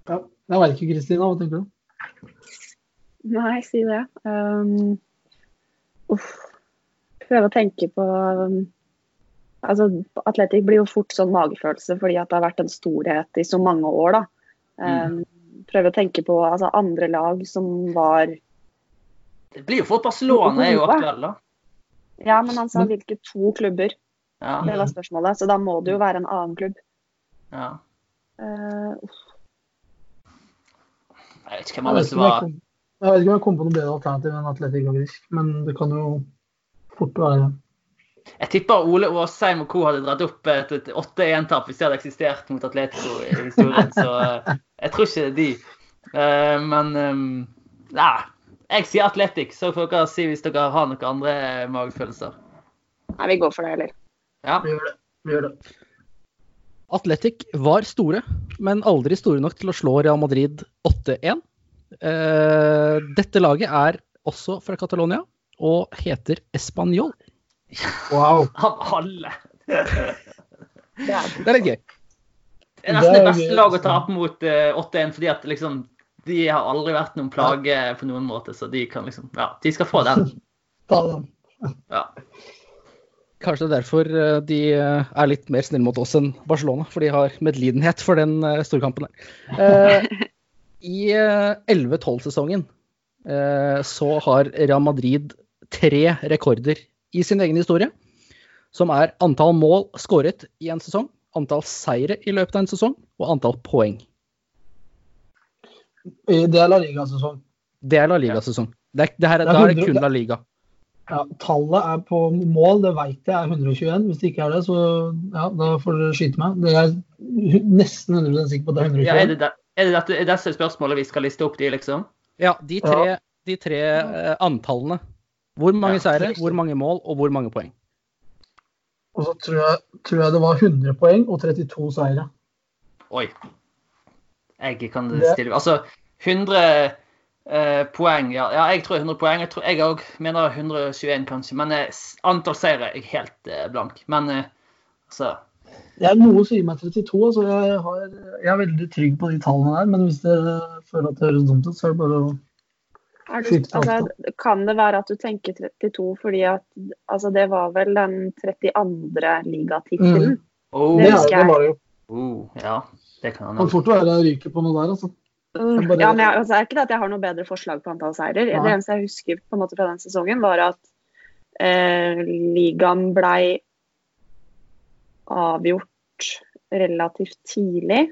Speaker 3: ja. Jeg veit ikke, Kristina. Hva tenker du?
Speaker 4: Nei, si det. Um, uff. Prøve å tenke på um, Altså, Atletic blir jo fort sånn magefølelse fordi at det har vært en storhet i så mange år, da. Um, Prøve å tenke på altså, andre lag som var
Speaker 2: Det blir jo fort Barcelona er jo aktuell, da.
Speaker 4: Ja, men han sa hvilke to klubber.
Speaker 2: Ja.
Speaker 4: Det var spørsmålet. Så da må det jo være en annen klubb.
Speaker 2: ja.
Speaker 4: Uh.
Speaker 2: Jeg vet ikke hvem
Speaker 3: av disse
Speaker 2: var
Speaker 3: jeg vet ikke om jeg kom på noe bedre alternativ enn Atletic Agrisk, men det kan jo fort være
Speaker 2: Jeg tipper Ole Aasheim og co. hadde dratt opp et, et 8-1-tap hvis det hadde eksistert mot Atletico i historien. Så eh, jeg tror ikke det er de. Eh, men um, nei, jeg sier Atletic, så får dere si hvis dere har noen andre magefølelser.
Speaker 4: Nei, vi går for det, eller?
Speaker 2: Ja.
Speaker 3: Vi gjør det. Vi gjør det.
Speaker 1: Atletic var store, men aldri store nok til å slå Real Madrid 8-1. Eh, dette laget er også fra Catalonia og heter Español.
Speaker 3: Wow. *laughs*
Speaker 2: Av alle.
Speaker 4: Det er
Speaker 1: er litt gøy.
Speaker 2: Det er nesten det
Speaker 3: Det er
Speaker 2: beste laget å tape mot eh, 8-1, fordi at liksom de har aldri vært noen plage på noen måte, så de kan liksom Ja, de skal få den. *laughs*
Speaker 3: Ta den.
Speaker 2: Ja.
Speaker 1: Kanskje derfor eh, de eh, er litt mer snille mot oss enn Barcelona, for de har medlidenhet for den eh, storkampen der. Eh, *laughs* I eh, 11-12-sesongen eh, så har Real Madrid tre rekorder i sin egen historie, som er antall mål skåret i en sesong, antall seire i løpet av en sesong og antall poeng.
Speaker 3: Det er La Liga-sesong.
Speaker 1: Det er La Liga-sesong. Det, er- det her,
Speaker 3: Det er
Speaker 1: da er det kun La Liga.
Speaker 3: Ja, tallet er på mål, det vet jeg er 121. Hvis det ikke er det, så ja, da får dere skyte meg. Det er nesten 100 sikker på at det er
Speaker 2: Ja, er
Speaker 3: 121.
Speaker 2: det, det, er det dette, er disse spørsmålene vi skal liste opp, de, liksom?
Speaker 1: Ja, de tre, de tre uh, antallene. Hvor mange
Speaker 2: Ja,
Speaker 1: seire, hvor mange mål og hvor mange poeng.
Speaker 3: Og så tror jeg, tror jeg det var 100 poeng og 32 seire.
Speaker 2: Oi. Jeg kan stille Altså 100 eh, poeng ja. ja, jeg tror 100 poeng. Jeg, tror, jeg òg mener 121, kanskje. Men eh, antall seire er jeg helt eh, blank. Men eh, altså
Speaker 3: Jeg er noe sier meg 32, altså jeg, har, jeg er veldig trygg på de tallene der. Men hvis dere føler at det høres dumt ut, så er det bare å
Speaker 4: Er du, altså, kan det være at du tenker 32 fordi at altså, det var vel den 32. ligatittelen?
Speaker 2: oh,
Speaker 3: Det,
Speaker 4: Det husker
Speaker 3: det
Speaker 4: jeg.
Speaker 3: var det jo.
Speaker 2: oh, Ja, det kan
Speaker 3: Kan fort være jeg ryker på noe der, altså. Jeg bare-
Speaker 4: Ja, men jeg, altså, det er ikke det at jeg har noe bedre forslag på antall seirer.
Speaker 3: Nei.
Speaker 4: Det eneste jeg husker på en måte fra den sesongen, var at eh, ligaen blei avgjort relativt tidlig.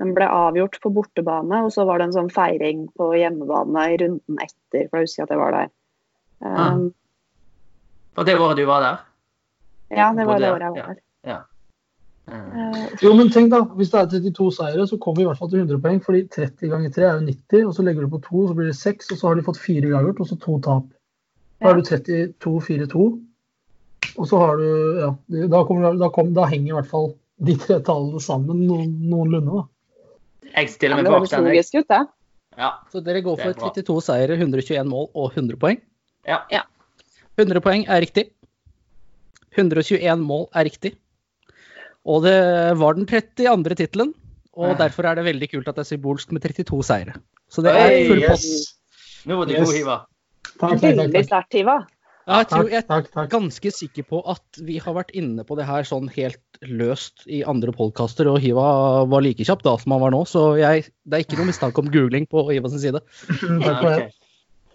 Speaker 4: Den ble avgjort på bortebane, og så var det en sånn feiring på hjemmebane i runden etter. For jeg husker at jeg var der.
Speaker 2: Ah.
Speaker 4: Um,
Speaker 2: Var det året du var der?
Speaker 4: ja, det var
Speaker 2: Både-
Speaker 4: det året jeg var der.
Speaker 2: Ja.
Speaker 4: ja.
Speaker 3: Uh, Jo, men tenk da, Hvis det er 32 seire, så kommer vi i hvert fall til 100 poeng. fordi 30 ganger 3 er jo 90, og så legger du på 2, så blir det 6, og så har de fått 4 uavgjort, og så 2 tap. Da har du 32-4-2. Og så har du Ja, da, kommer, da, kom, da henger i hvert fall de tre tallene sammen noen, noenlunde. da.
Speaker 2: Jeg stiller meg bak den. jeg.
Speaker 4: logisk ut, det.
Speaker 2: Ja.
Speaker 1: Så dere går for 32 seire, 121 mål og 100 poeng?
Speaker 2: Ja.
Speaker 4: Ja.
Speaker 1: 100 poeng er riktig. 121 mål er riktig. Og det var den 32. tittelen, og derfor er det veldig kult at det er symbolsk med 32 seire. Så det er full
Speaker 2: post.
Speaker 1: yes.
Speaker 2: Nå var det
Speaker 3: Yes.
Speaker 2: god, Hiva.
Speaker 4: Veldig sterkt, Hiva.
Speaker 1: Ja, jeg, tror,
Speaker 3: takk,
Speaker 1: jeg er
Speaker 3: takk.
Speaker 1: ganske sikker på at vi har vært inne på det her sånn helt løst i andre podkaster, og Hiva var like kjapp da som han var nå, så jeg, det er ikke noe mistanke om googling på Hiva sin side. *laughs*
Speaker 2: Nei, okay.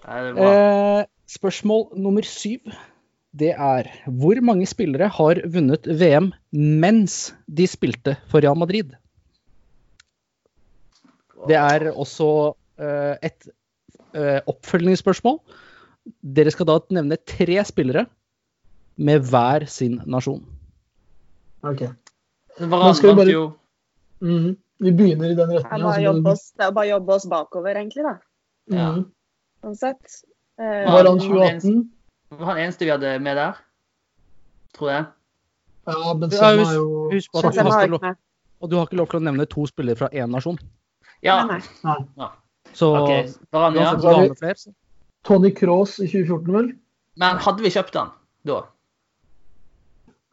Speaker 2: bra.
Speaker 1: Eh, spørsmål nummer syv. Det er hvor mange spillere har vunnet VM mens de spilte for Real Madrid? Det er også eh, et eh, oppfølgingsspørsmål. Dere skal da nevne tre spillere med hver sin nasjon.
Speaker 3: Ok. Vi bare-
Speaker 2: jo
Speaker 3: -hmm. Vi begynner i den
Speaker 4: Det er bare oss, det er bare å jobbe oss bakover, egentlig, da.
Speaker 2: Ja.
Speaker 3: Mhm.
Speaker 4: Sånn sett. Uh,
Speaker 3: Var han 2018?
Speaker 2: var han eneste vi hadde med der. Tror jeg.
Speaker 3: Ja,
Speaker 1: men
Speaker 3: Benzema er jo
Speaker 1: husk på at du har
Speaker 4: har
Speaker 1: ikke
Speaker 4: ikke.
Speaker 1: Og du har ikke lov til å nevne to spillere fra én nasjon.
Speaker 2: Ja.
Speaker 4: Nei, nei.
Speaker 3: Nei.
Speaker 1: Så
Speaker 2: OK. Varane, ja.
Speaker 3: Tony Cross i 2014, vel?
Speaker 2: Men hadde vi kjøpt han da?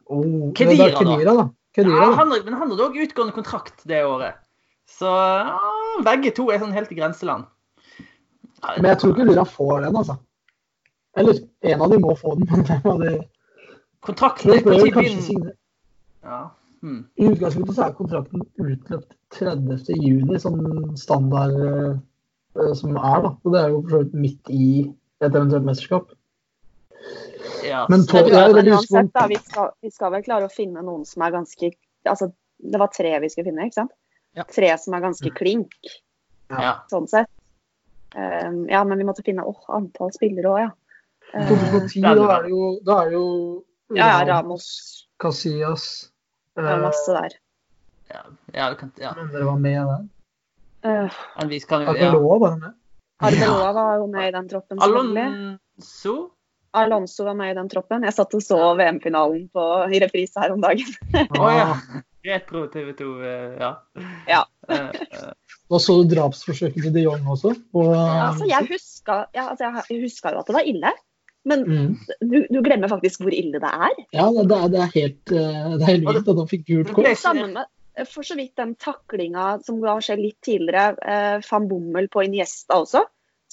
Speaker 3: Oh,
Speaker 2: Kedira, da.
Speaker 3: Kedira, da. Kedira,
Speaker 2: Ja, han, men han hadde òg utgående kontrakt det året. Så ja, begge to er sånn helt i grenseland.
Speaker 3: Men jeg tror ikke Lira får den, altså. Eller en av de må få den. *laughs* men de-
Speaker 2: Kontrakten er
Speaker 3: kanskje
Speaker 2: begynner ja. hmm.
Speaker 3: I utgangspunktet så er kontrakten utløpt 30. juni, sånn standard eh, som er, da. Så det er jo for så vidt midt i et eventuelt mesterskap.
Speaker 2: Ja,
Speaker 3: Men
Speaker 2: det
Speaker 3: ja,
Speaker 2: blir-
Speaker 3: det
Speaker 4: uansett, da, vi skal, vi skal vel klare å finne noen som er ganske Altså, det var tre vi skulle finne, ikke sant?
Speaker 1: Ja.
Speaker 4: Tre som er ganske
Speaker 3: Mm.
Speaker 4: klink,
Speaker 2: ja.
Speaker 4: sånn sett. Um, ja, men vi måtte finne åh, antall spillere òg, ja. Eh,
Speaker 3: 2010, da er det jo, da er det jo
Speaker 4: ja, ja, Ramos.
Speaker 3: Casillas.
Speaker 4: Det er masse der.
Speaker 2: ja, ja, det kan, ja.
Speaker 3: Men dere var med der.
Speaker 4: Uh,
Speaker 2: Men vi kan jo ja.
Speaker 3: Arbeloa var med.
Speaker 4: Arbeloa var jo med i den troppen.
Speaker 2: Alonso
Speaker 4: Alonso var med i den troppen. Jeg satt og så VM-finalen i reprise her om dagen. *laughs*
Speaker 2: Å ja.
Speaker 3: Ah,
Speaker 2: Retro TV 2, eh, ja.
Speaker 4: Ja.
Speaker 2: Eh, eh,
Speaker 3: Da så du drapsforsøket til de Jong også. Og,
Speaker 4: Altså, jeg huska, ja, altså, jeg huska jo at det var ille, men
Speaker 3: mm.
Speaker 4: du, du glemmer faktisk hvor ille det er.
Speaker 3: Ja, det er, det er helt, det er helt vilt at han fikk gult kort.
Speaker 4: Sammen med for så vidt den taklinga som da skjer litt tidligere, eh, van Bommel på Iniesta også,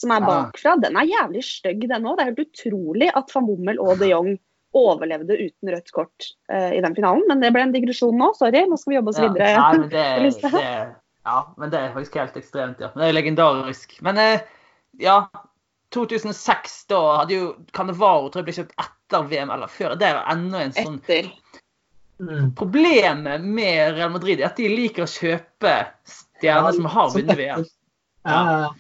Speaker 4: som er
Speaker 2: Ja.
Speaker 4: bakfra, den er jævlig stygg, den òg. Det er helt utrolig at van Bommel og de Jong overlevde uten rødt kort eh, i den finalen. Men det ble en digresjon nå, sorry. Nå skal vi jobbe oss
Speaker 2: ja.
Speaker 4: videre.
Speaker 2: Nei, men det, det, ja, men det er faktisk helt ekstremt, ja. Men det er legendarisk. Men eh, ja 2006, da hadde jo Cannavaro tror jeg ble kjøpt etter VM eller før. Det er enda en sånn
Speaker 4: Etter.
Speaker 3: Mm.
Speaker 2: Problemet med Real Madrid er at de liker å kjøpe stjerner som har vunnet. VM.
Speaker 3: Ja, ja, ja.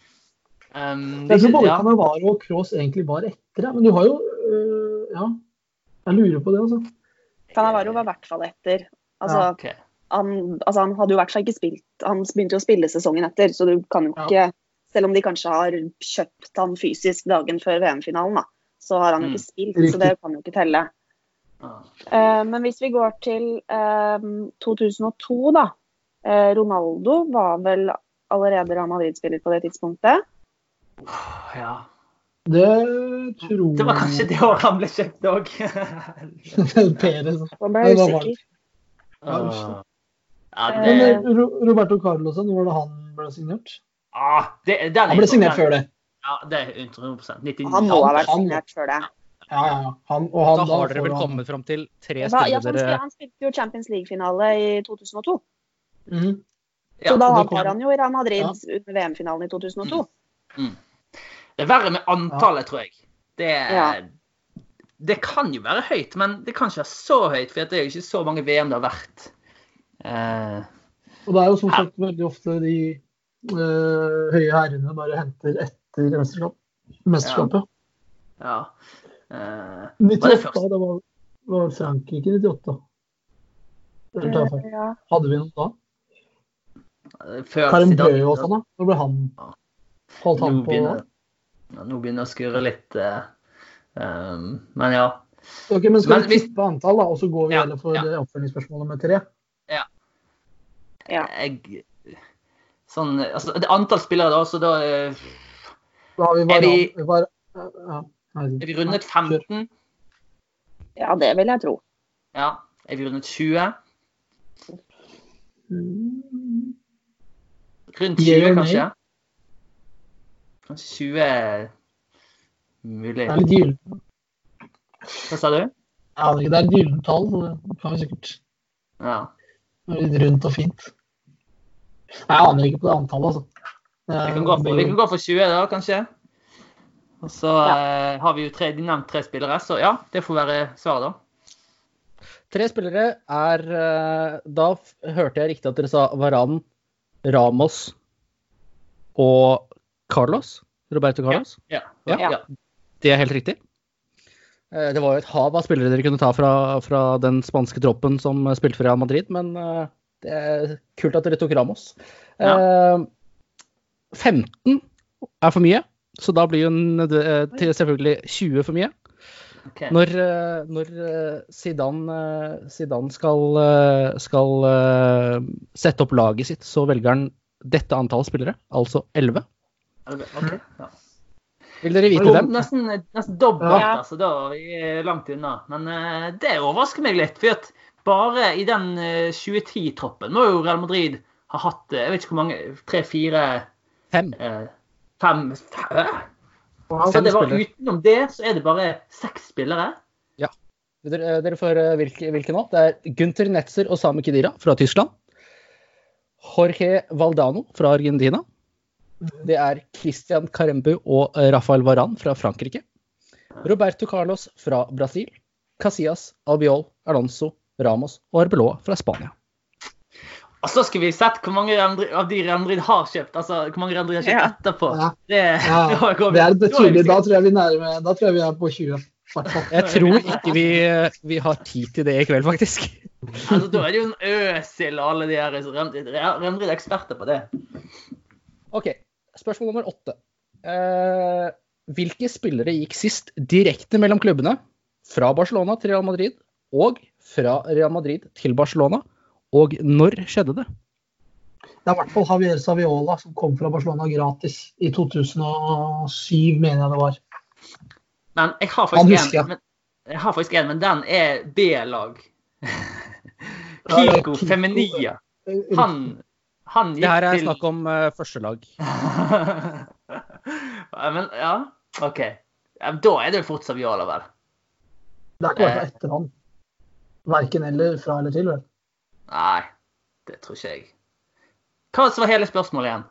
Speaker 2: Um, det,
Speaker 3: Jeg tror både
Speaker 2: ja.
Speaker 3: Cannavaro og Cross egentlig var etter det, men du har jo øh, Ja, jeg lurer på det, altså.
Speaker 4: Cannavaro var i hvert fall etter. Altså,
Speaker 2: ok.
Speaker 4: han, altså, han hadde jo hvert fall ikke spilt Han begynte jo å spille sesongen etter, så du kan jo ikke Selv om de kanskje har kjøpt han fysisk dagen før VM-finalen, da, så har han jo
Speaker 2: Mm.
Speaker 4: ikke spilt,
Speaker 3: Riktig.
Speaker 4: så det kan jo ikke telle. Eh, men hvis vi går til eh, 2002, da. Eh, Ronaldo var vel allerede Real Madrid-spiller på det tidspunktet.
Speaker 2: ja.
Speaker 3: Det tror
Speaker 2: Det var kanskje det året han ble kjøpt òg. *laughs*
Speaker 3: Perez.
Speaker 4: Da ble jeg usikker.
Speaker 3: Ja, Men
Speaker 2: det,
Speaker 3: eh, Ro- Roberto Carlos, når var det han ble signert?
Speaker 2: ah, det, er
Speaker 3: Han ble signert før det.
Speaker 2: Ja, det er 100 99.
Speaker 4: Han må ha vært signert før det.
Speaker 3: Ja, ja, ja. Han, og han,
Speaker 1: Da har dere vel
Speaker 3: han-
Speaker 1: kommet fram til tre
Speaker 4: ja,
Speaker 1: spillere
Speaker 4: han, spil- han spilte jo Champions League-finale i 2002.
Speaker 3: Mhm.
Speaker 2: Ja,
Speaker 4: Så da
Speaker 3: har kom-
Speaker 4: han jo i Real Madrid under VM-finalen i 2002.
Speaker 2: Det er verre med antallet, tror jeg. Det,
Speaker 4: Ja.
Speaker 2: det kan jo være høyt, men det kan ikke være så høyt, for det er jo ikke så mange VM det har vært. Uh,
Speaker 3: Og det er jo som sagt veldig ofte de uh, høye herrene bare henter etter mesterskap. mesterskapet.
Speaker 2: ja. Eh,
Speaker 3: 98,
Speaker 2: første?
Speaker 3: det var, var Frankrike 98. Eller tar jeg feil?
Speaker 4: Ja.
Speaker 3: Hadde vi noe da?
Speaker 2: før
Speaker 3: Karim Bøe og sånn, da? Når ble han Holdt han
Speaker 2: Nå
Speaker 3: på
Speaker 2: begynner, ja, nå begynner å skurre litt. eh, um, men ja.
Speaker 3: Ok, men Skal
Speaker 2: Men
Speaker 3: vi tippe antall, da, og så går vi
Speaker 2: Ja,
Speaker 3: heller for
Speaker 2: ja.
Speaker 3: oppfølgingsspørsmålet med tre?
Speaker 4: Ja.
Speaker 2: Jeg, sånn, altså, det antall spillere, da, så da eh,
Speaker 3: Da har vi
Speaker 2: Er vi-
Speaker 3: var, ja,
Speaker 2: er vi rundet 15.
Speaker 4: ja, det vil jeg tro.
Speaker 2: Ja. Er vi rundet 20?
Speaker 3: Mm,
Speaker 2: Rundt 20, kanskje? Kanskje 20 er mulig.
Speaker 3: Det er litt gyllent.
Speaker 2: Hva sa du?
Speaker 3: Ja, det er et gyllent tall, så det kan vi sikkert
Speaker 2: Ja.
Speaker 3: Det er litt rundt og fint. Nei, Jeg aner ikke på det antallet, altså.
Speaker 2: Vi kan gå for, vi kan gå for 20, da, kanskje. Og så eh, har vi jo tre, de nevnt tre spillere, så ja, det får være svaret, da.
Speaker 1: Tre spillere er eh, Da hørte jeg riktig at dere sa Varan, Ramos og Carlos. Roberto Carlos.
Speaker 2: Ja.
Speaker 1: Ja.
Speaker 2: ja.
Speaker 1: Det er helt riktig. Eh, Det var jo et hav av spillere dere kunne ta fra, fra den spanske troppen som spilte for Real Madrid, men det er kult at dere tok Ramos. Eh, 15 er for mye, så da blir jo eh, til selvfølgelig 20 for mye.
Speaker 2: Okay.
Speaker 1: Når, eh, når eh, Zidane, Zidane skal, skal sette opp laget sitt, så velger han dette antallet spillere, altså 11.
Speaker 2: Okay, ja.
Speaker 1: Vil dere vite hvem?
Speaker 2: Nesten, nesten dobbelt,
Speaker 4: Ja.
Speaker 2: altså. Da er vi langt unna. Men det overrasker meg litt. For at bare i den eh, 2010-troppen må jo Real Madrid ha hatt jeg vet ikke hvor mange, tre-fire
Speaker 1: Fem.
Speaker 2: eh, Fem Hæ? Altså, det var utenom det, så er det bare seks spillere.
Speaker 1: Dere, dere får høre hvilke, hvilke nå? Det er Gunther Netzer og Sami Khedira fra Tyskland. Jorge Valdano fra Argentina. Det er Christian Carembu og eh, Rafael Varan fra Frankrike. Roberto Carlos fra Brasil. Casillas, Albiol, Alonso, Ramos og Arbeloa fra Spania.
Speaker 2: Og så skulle vi sett hvor mange av de Real Madrid har kjøpt. Altså hvor mange Real Madrid har kjøpt
Speaker 4: Ja.
Speaker 2: etterpå.
Speaker 3: Ja.
Speaker 2: Det,
Speaker 3: Ja, *laughs* det er betydelig. Da tror jeg vi, nærmer, da tror jeg vi er på 20. i.
Speaker 1: Jeg tror ikke vi, vi har tid til det i kveld, faktisk.
Speaker 2: Altså, da er det jo en Øsil og alle de her Real Madrid er eksperter på det.
Speaker 1: OK, spørsmål nummer åtte. Eh, hvilke spillere gikk sist direkte mellom klubbene fra Barcelona til Real Madrid og fra Real Madrid til Barcelona? Og når skjedde det?
Speaker 3: Det er i hvert fall Javier Saviola som kom fra Barcelona gratis i 2007, mener jeg det var.
Speaker 2: Men jeg har faktisk en, men, jeg har faktisk en, men den er B-lag. *laughs* Kiko. Feminia. Han, han gikk
Speaker 1: Det her er
Speaker 2: til
Speaker 1: snakk om uh, førstelag. *laughs*
Speaker 2: Men ja, OK. Da er det jo fort Saviola, vel.
Speaker 3: Det er ikke bare etter han. Verken eller fra eller til, vel.
Speaker 2: Nei, det tror ikke jeg. Hva var hele spørsmålet igjen?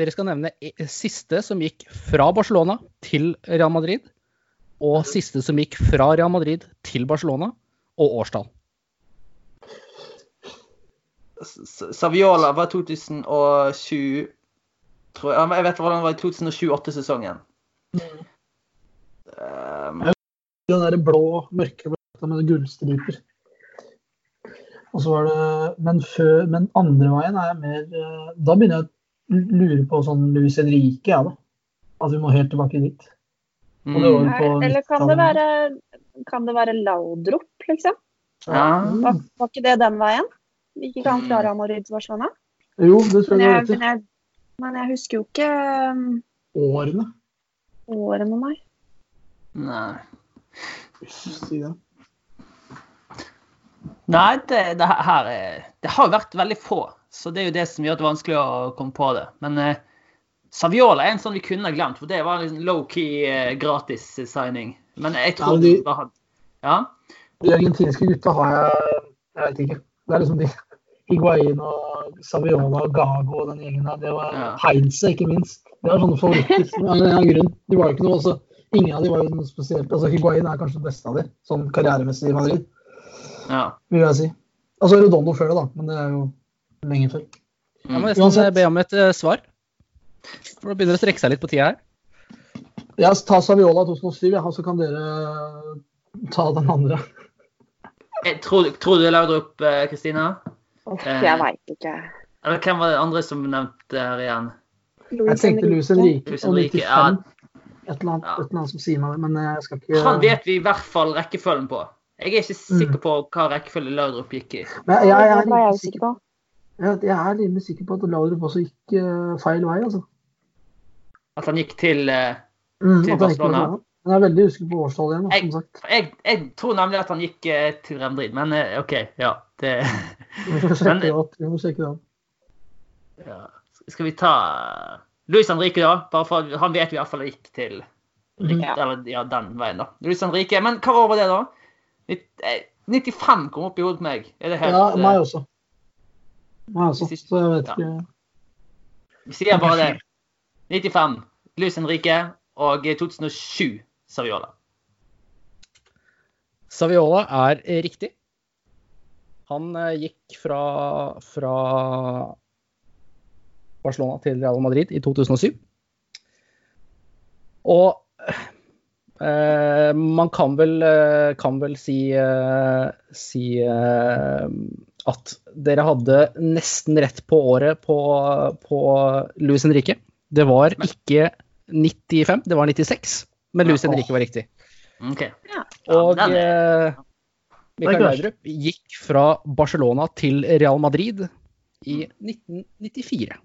Speaker 1: Dere skal nevne siste som gikk fra Barcelona til Real Madrid, og siste som gikk fra Real Madrid til Barcelona, og årstall.
Speaker 2: Saviola var 2007 tror jeg, jeg vet hvordan det var i 2007-2008-sesongen. Um,
Speaker 3: Den derre blå, mørkeblå med gullstriper. Og så var det Men, før, men andre veien er jeg mer eh, Da begynner jeg å lure på sånn Luis Henrique, jeg, da. At vi må helt tilbake dit. Og det var
Speaker 2: mm,
Speaker 4: Eller kan det være, kan det være Laudrup, liksom?
Speaker 2: ja.
Speaker 4: Var, var ikke det den veien? Ikke han klare han å rydde Barcelona?
Speaker 3: Jo, det tror jeg du
Speaker 4: men
Speaker 3: har
Speaker 4: men jeg husker jo ikke um,
Speaker 3: Årene.
Speaker 4: årene, nei.
Speaker 2: Nei.
Speaker 3: Si det.
Speaker 2: Nei, det, det her er Det har jo vært veldig få, så det er jo det som gjør det vanskelig å komme på det. Men eh, Saviola er en sånn vi kunne ha glemt, for det var en low-key eh, gratis signing. Men jeg tror
Speaker 3: Ja, de-
Speaker 2: var Ja?
Speaker 3: De argentinske gutta har jeg Jeg vet ikke. Det er liksom de Higuain og Saviola og Gago og den gjengen der. Det var
Speaker 2: Ja.
Speaker 3: Heinze, ikke minst. Det var sånne favoritter. Av en eller annen grunn. De var jo ikke noe også, Ingen av de var jo noe spesielt. Altså Higuain er kanskje den beste av de, sånn karrieremessig i Madrid,
Speaker 2: ja.
Speaker 3: vil jeg si. Altså Redondo før det, da, men det er jo lenge før.
Speaker 1: Jeg må nesten
Speaker 3: Uansett.
Speaker 1: be om et uh, svar. For det begynner å strekke seg litt på tida her.
Speaker 3: Jeg tar Saviola 2007, ja, så kan dere ta den andre.
Speaker 2: Jeg tror, tror du lagde opp, eh, Kristina?
Speaker 4: Uh,
Speaker 2: Eh.
Speaker 4: jeg veit ikke.
Speaker 2: Eller hvem var det andre som nevnte her igjen?
Speaker 3: Jeg tenkte Louis Henrique og 95.
Speaker 2: ja.
Speaker 3: Et eller, annet,
Speaker 2: Ja.
Speaker 3: et eller annet som sier meg det, men jeg skal ikke
Speaker 2: Han vet vi i hvert fall rekkefølgen på. Jeg er ikke
Speaker 3: Mm.
Speaker 2: sikker på hva rekkefølge Laudrup gikk i.
Speaker 3: Men jeg, jeg, er
Speaker 4: litt jeg
Speaker 3: sikker,
Speaker 4: på.
Speaker 3: jeg, jeg er litt sikker på at Laudrup også gikk eh, feil vei, altså.
Speaker 2: At han gikk til eh,
Speaker 3: Mm,
Speaker 2: Til Barcelona?
Speaker 3: Men jeg er veldig usikker på årstallet igjen,
Speaker 2: Jeg-
Speaker 3: som sagt.
Speaker 2: jeg, jeg tror nemlig at han gikk eh, til Real Madrid, men eh, OK, ja. Det *laughs*
Speaker 3: Vi får sjekke
Speaker 2: Men-
Speaker 3: det opp. Vi må sjekke det opp.
Speaker 2: ja. Skal vi ta Luis Henrique, da? Bare for han vet vi i hvert fall gikk til
Speaker 3: Mhm.
Speaker 4: Ja.
Speaker 2: Eller ja, den veien, da. Luis Henrique. Men hva år var det, da? Nitt- eh, 95 kom opp i hodet på meg. Er det helt
Speaker 3: Ja,
Speaker 2: eh,
Speaker 3: meg også. Meg også. Så jeg vet
Speaker 2: ja.
Speaker 3: ikke
Speaker 2: Vi sier bare det. 95. Luis Henrique og eh, 2007 Saviola.
Speaker 1: Saviola er eh, riktig. Han eh, gikk fra, fra Barcelona til Real Madrid i 2007. Og eh, man kan vel, eh, kan vel si, uh, si at dere hadde nesten rett på året på, på Louis Henrique. Det var ikke 95, det var 96. Men Louis
Speaker 3: ja,
Speaker 1: Henrique var riktig.
Speaker 2: OK. Ja,
Speaker 1: Og Mikael
Speaker 3: Det.
Speaker 1: Laudrup gikk fra Barcelona til Real Madrid i 1994.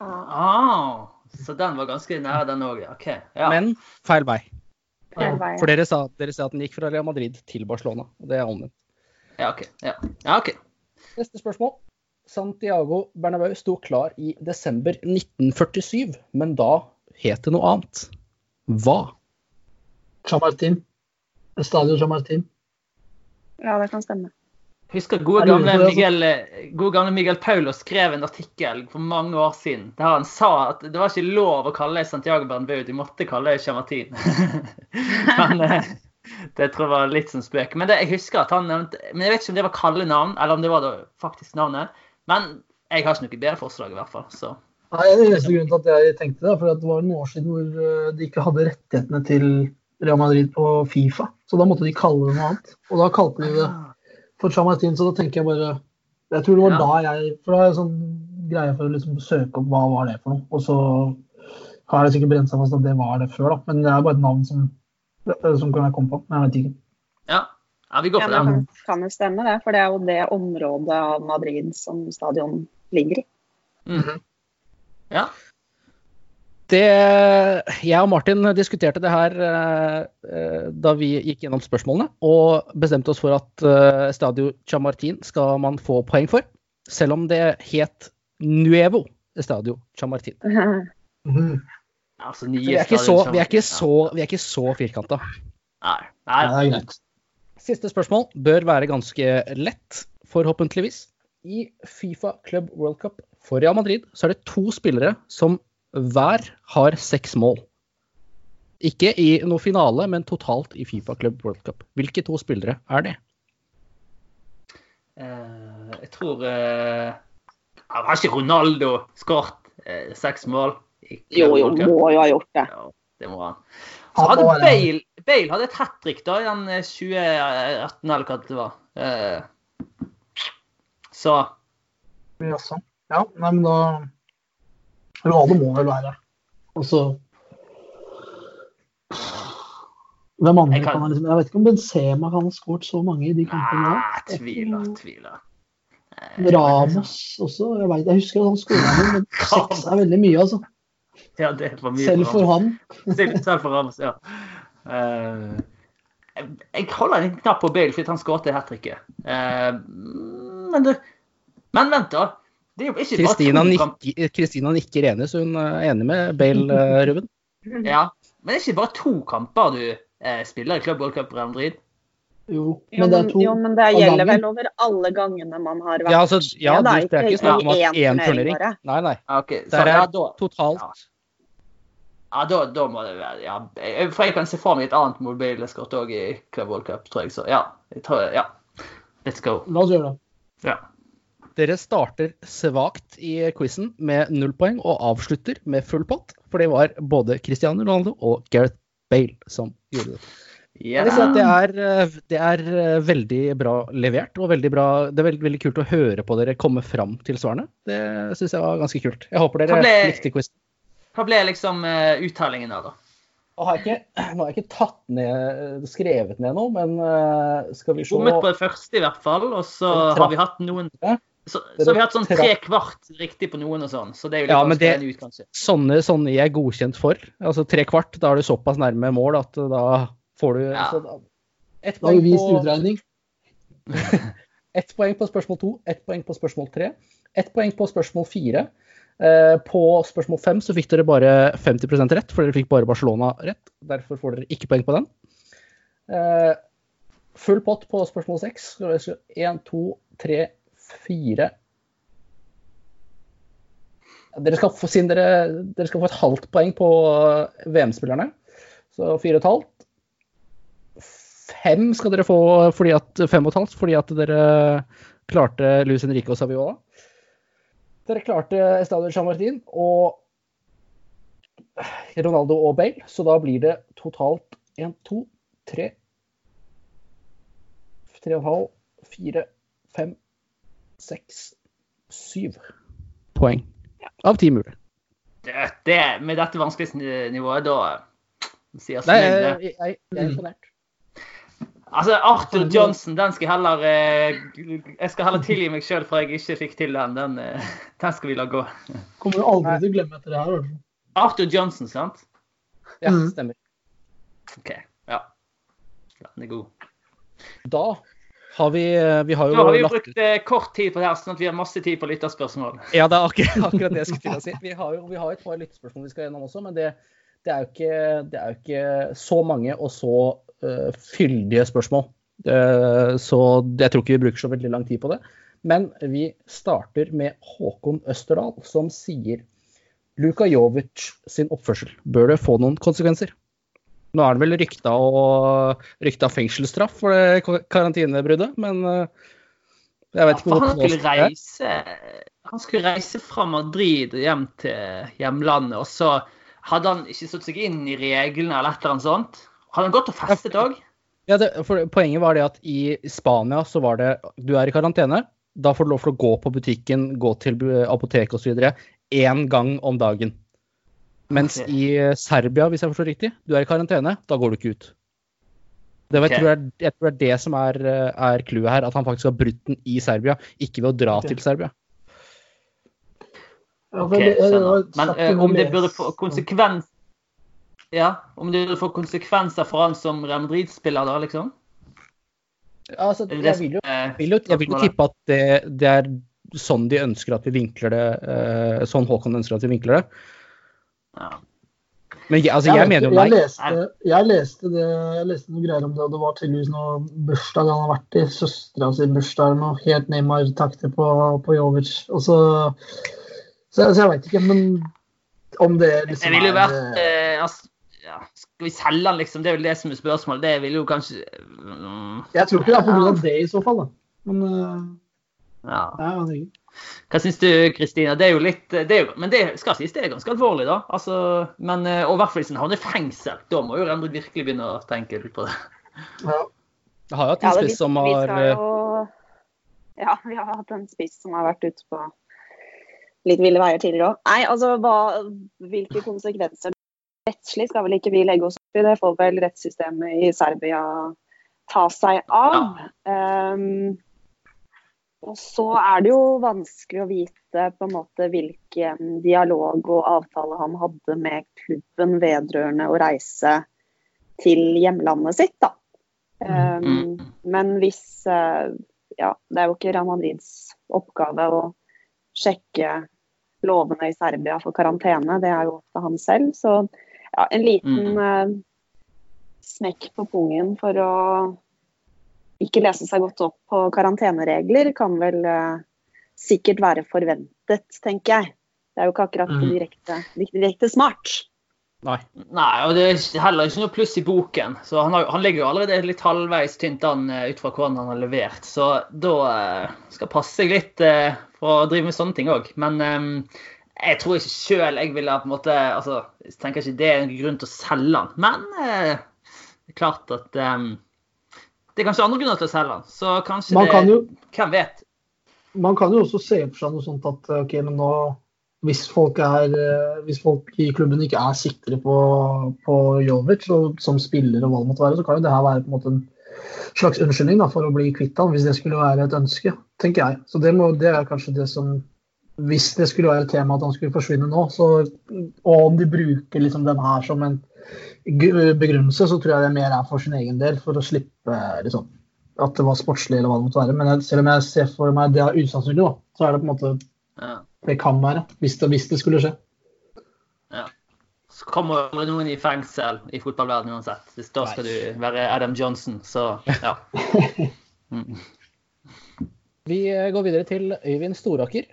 Speaker 2: Ah, så den var ganske nær, den òg. Okay, Ja.
Speaker 1: Men feil vei. For dere sa, dere sa at den gikk fra Real Madrid til Barcelona. og Det er omvendt.
Speaker 2: ja, OK. Ja. ja, okay.
Speaker 1: Neste spørsmål. Santiago Bernabeu sto klar i desember 1947, men da het det noe annet. Hva?
Speaker 3: Chamartin. Estadio Chamartin.
Speaker 4: Ja, det kan stemme.
Speaker 2: Husker gode
Speaker 3: Jeg lurer
Speaker 2: gamle,
Speaker 3: det.
Speaker 2: Miguel, eh, gode gamle Miguel Paulo skrev en artikkel for mange år siden der han sa at det var ikke lov å kalle Santiago Bernbeu, de måtte kalle Chamartin. *laughs* Men eh, det tror jeg var litt som spøk. Men det, jeg husker at han nevnte Men jeg vet ikke om det var kallenavn, eller om det var det faktisk navnet. Men jeg har ikke noe bedre forslag, i hvert fall. Så
Speaker 3: Nei, Den eneste grunnen til at jeg tenkte det, for det var noen år siden hvor eh, de ikke hadde rettighetene til Real Madrid på Fifa. Så da måtte de kalle det noe annet. Og da kalte de det for Chamartin, så da tenker jeg bare Jeg tror det var
Speaker 2: Ja.
Speaker 3: da jeg For da er jeg sånn greie for å liksom søke opp hva var det for noe. Og så har jeg sikkert brent seg fast at det var det før, da. Men det er bare et navn som, som kan jeg komme på. Men jeg vet ikke.
Speaker 2: ja. ja vi går for
Speaker 4: det.
Speaker 2: det.
Speaker 4: det kan, jo stemme, det. For det er jo det området av Madrid som stadion ligger i.
Speaker 2: Mm. Ja.
Speaker 1: Det, jeg og Martin diskuterte det her eh, eh, da vi gikk gjennom spørsmålene, og bestemte oss for at eh, Stadio Chamartin skal man få poeng for, selv om det het Nuevo Stadio Chamartin. *laughs*
Speaker 3: Mm.
Speaker 2: Altså,
Speaker 1: vi er ikke så,
Speaker 2: stadion-
Speaker 1: vi er så, vi er ikke så firkanta.
Speaker 2: Nei.
Speaker 3: Nei,
Speaker 2: Nei.
Speaker 1: Siste spørsmål bør være ganske lett, forhåpentligvis. I Fifa Club World Cup for Real Madrid så er det to spillere som hver har seks mål. Ikke i noe finale, men totalt i Fifa Club World Cup. Hvilke to spillere er det?
Speaker 2: Uh, jeg tror uh, Har ikke Ronaldo skåret uh, seks mål?
Speaker 4: Jo, jo, må jo ha gjort det.
Speaker 2: Ja, det må han. Så hadde Bale, Bale hadde et hat trick da, i den eh, 2018, eller hva det var. Uh, så
Speaker 3: Jaså. Ja, nei, men da Ronaldo må vel være Altså Hvem andre
Speaker 2: Jeg kan-
Speaker 3: kan, liksom Jeg vet ikke om Benzema kan ha skåret så mange i de kampene
Speaker 2: Nei, tviler, tviler.
Speaker 3: Ramos også. Jeg, vet, jeg husker at han skåra noe, men *laughs* seks er veldig mye, altså.
Speaker 2: Ja, det var mye
Speaker 3: Selv for han. *laughs*
Speaker 2: Selv, selv for Ramos, ja. Uh, jeg, jeg holder en knapp på Bale fordi han skåret det hat tricket. Uh, men, det- men vent, da. Det er jo ikke
Speaker 1: Kristina
Speaker 2: bare to kamp-
Speaker 1: nikker, Kristina nikker enig, så hun er enig med Bale, eh, Ruben.
Speaker 2: Ja, men det er ikke bare to kamper du eh, spiller i Club World Cup Real Madrid.
Speaker 3: Jo, men det er to
Speaker 4: jo, men det gjelder vel over alle gangene man har vært
Speaker 1: Ja, altså, ja, det er ikke snakk om at én turnering. Nei, nei.
Speaker 2: Okay, ok, så, ja,
Speaker 1: er
Speaker 2: da,
Speaker 1: totalt
Speaker 2: ja, da, da må det være ja, For jeg kan se for meg et annet mobilskott òg i Club World Cup, tror jeg. Så ja. Jeg tror, ja. Let's go.
Speaker 3: La oss gjøre det.
Speaker 2: Ja.
Speaker 1: Dere starter svakt i quizen med null poeng og avslutter med full pott, for det var både Cristiano Ronaldo og Gareth Bale som gjorde det. At det er, eh, det er eh, veldig bra levert, og veldig bra, det er veldig, veldig kult å høre på dere komme fram til svarene. Det syns jeg var ganske kult. Jeg håper dere
Speaker 2: ble-
Speaker 1: likte quizen.
Speaker 2: Hva ble liksom uh, uttalingen da,
Speaker 1: da? Har jeg ikke, *clears throat* nå har jeg ikke tatt ned, skrevet ned noe, men uh, skal vi se
Speaker 2: Bommet på det første, i hvert fall. Og så har vi hatt noen
Speaker 1: Ja.
Speaker 2: Så, så har hatt sånn tre kvart riktig på noen og sånn. Så det er jo litt
Speaker 1: Ja, men det-
Speaker 2: ut, kanskje.
Speaker 1: sånne, sånne jeg er godkjent for. Altså tre kvart, da er du såpass nærme mål at da får du
Speaker 2: Ja.
Speaker 1: altså, da, ett
Speaker 3: Da har vi
Speaker 1: poeng
Speaker 3: vist
Speaker 1: på-
Speaker 3: utregning. *laughs*
Speaker 1: Ett poeng på spørsmål to, ett poeng på spørsmål tre, ett poeng på spørsmål fire. Eh, på spørsmål fem så fikk dere bare 50% rett, for dere fikk bare Barcelona rett. Derfor får dere ikke poeng på den. Eh, full pott på spørsmål seks. Én, to, tre, fire dere skal, få, dere, dere skal få et halvt poeng på eh, VM-spillerne, så fire og et halvt. Fem skal dere få fordi at, fem og et halvt fordi at dere klarte Luis Henrique og Saviola. Dere klarte Estadio Chamartin og Ronaldo og Bale, så da blir det totalt én, to, tre Tre og en halv, fire, fem, seks, syv poeng av ti mulig.
Speaker 2: Det, det, med dette vanskelighetsnivået, da sier jeg
Speaker 1: Nei, jeg, jeg, jeg er imponert.
Speaker 2: Altså, Arthur Johnson, den skal heller eh, Jeg skal heller tilgi meg sjøl for jeg ikke fikk til den. Den, eh, den skal vi la gå.
Speaker 3: Kommer du aldri til å glemme etter det her. altså.
Speaker 2: Arthur Johnson, sant?
Speaker 1: Ja,
Speaker 3: Mm.
Speaker 1: stemmer.
Speaker 2: OK. Ja. Den er god.
Speaker 1: Da har vi Vi har jo
Speaker 2: Nå har vi jo
Speaker 1: lagt
Speaker 2: brukt eh, kort tid på det her, sånn at vi har masse tid på lytterspørsmål. *laughs*
Speaker 1: Ja, det er akkurat, akkurat det jeg skulle til å si. Vi har jo vi har et par lyttespørsmål vi skal gjennom også, men det, det, er jo ikke, det er jo ikke så mange og så uh, fyldige spørsmål. Uh, Så jeg tror ikke vi bruker så veldig lang tid på det. Men vi starter med Håkon Østerdal, som sier Luka Jovic sin oppførsel, bør det få noen konsekvenser? Nå er det vel rykta, og, rykta fengselsstraff for det karantenebruddet, men eh, jeg vet ikke
Speaker 2: for
Speaker 1: hvor
Speaker 2: han skulle reise Han skulle reise fra Madrid hjem til hjemlandet, og så hadde han ikke satt seg inn i reglene eller et eller annet sånt. Hadde han gått og festet òg?
Speaker 1: Ja, det, Poenget var det at i Spania så var det Du er i karantene. Da får du lov til å gå på butikken, gå til apoteket osv. én gang om dagen. Mens i eh, Serbia, hvis jeg forstår riktig, du er i karantene, da går du ikke ut. Det var,
Speaker 2: okay.
Speaker 1: jeg, tror det er, jeg tror det er det som er, eh, er clouet her, at han faktisk har brutt den i Serbia, ikke ved å dra
Speaker 3: okay.
Speaker 1: til Serbia.
Speaker 3: Ja,
Speaker 2: Ok,
Speaker 3: for jeg- jeg- jeg har
Speaker 2: skjønner. Men
Speaker 3: og
Speaker 2: om det burde få konsekvens Ja, om det burde få konsekvenser for han som Real Madrid-spiller, da, liksom?
Speaker 1: Altså, jeg vil jo, vil jo, jeg vil jo tippe at det, det er sånn de ønsker at vi vinkler det. sånn Håkon ønsker at vi vinkler det.
Speaker 2: Ja.
Speaker 1: Men jeg, altså, jeg,
Speaker 3: jeg,
Speaker 1: mener jo nei.
Speaker 3: Jeg leste, jeg leste, det, jeg leste noe greier om det, og det var tydeligvis noe bursdag han har vært i. Søstera si bursdag eller noe. Helt Neymar-takter på, på Jovic. Og så, så, så jeg veit ikke, men om det liksom
Speaker 2: Det ville jo
Speaker 3: er-
Speaker 2: vært eh, altså, ja. Skal vi selge han, liksom? Det er vel det som er spørsmålet. Det ville jo kanskje mm,
Speaker 3: Jeg tror ikke det er pga. det i så fall, da. Men uh,
Speaker 2: Ja.
Speaker 3: ikke.
Speaker 2: Hva syns du, Kristina? Det er jo litt det er jo, Men det skal sies det er ganske alvorlig, da. Altså, men, eh, og i hvert fall hvis en havner i fengsel. Da må jo Madrid virkelig begynne å tenke litt på det.
Speaker 3: Ja.
Speaker 1: Jeg har jo hatt en spiss som har eh,
Speaker 4: Ja, vi har hatt en spiss som har vært ute på litt ville veier tidligere òg. Nei, altså hva, hvilke konsekvenser Rettslig skal vel ikke vi legge oss opp i, det får vel rettssystemet i Serbia ta seg av. Um, og så er det jo vanskelig å vite på en måte hvilken dialog og avtale han hadde med klubben vedrørende å reise til hjemlandet sitt, da. Um,
Speaker 2: Mm.
Speaker 4: Men hvis eh, Ja, det er jo ikke Real Madrids oppgave å sjekke lovene i Serbia for karantene, det er jo opp til han selv. Så ja, en liten uh, smekk på pungen for å ikke lese seg godt opp på karanteneregler kan vel uh, sikkert være forventet, tenker jeg. Det er jo ikke akkurat
Speaker 3: Mm.
Speaker 4: direkte, direkte smart.
Speaker 1: Nei.
Speaker 2: Nei, og det er heller ikke noe pluss i boken. Så han, har, han ligger jo allerede litt halvveis tynt an eh, ut fra hvordan han har levert. Så da uh, skal passe seg litt uh, for å drive med sånne ting òg. Men um, jeg tror ikke sjøl jeg ville på en måte altså, Jeg tenker ikke det er en grunn til å selge den. Men det er klart at eh, Det er kanskje andre grunner til å selge den. Så kanskje
Speaker 3: Man
Speaker 2: det
Speaker 3: kan jo
Speaker 2: Hvem vet?
Speaker 3: man kan jo også se for seg noe sånt at ok, men nå hvis folk, er, eh, hvis folk i klubben ikke er sikre på, på Jovic og, som spiller og hva det måtte være, så kan jo det her være på en måte en slags unnskyldning da, for å bli kvitt ham, hvis det skulle være et ønske, tenker jeg. Så det, må, det er kanskje det som Hvis det skulle være et tema at han skulle forsvinne nå, så, og om de bruker liksom den her som en begrunnelse, så tror jeg det mer er for sin egen del, for å slippe liksom, at det var sportslig eller hva det måtte være. Men jeg, selv om jeg ser for meg det er usannsynlig, da, så er det på en måte
Speaker 2: Ja.
Speaker 3: det kan være, hvis det, hvis det skulle skje.
Speaker 2: Så kommer noen i fengsel i fotballverdenen uansett. Hvis Da skal du være Adam Johnson, så ja. *laughs* Mm.
Speaker 1: Vi eh, går videre til Øyvind Storaker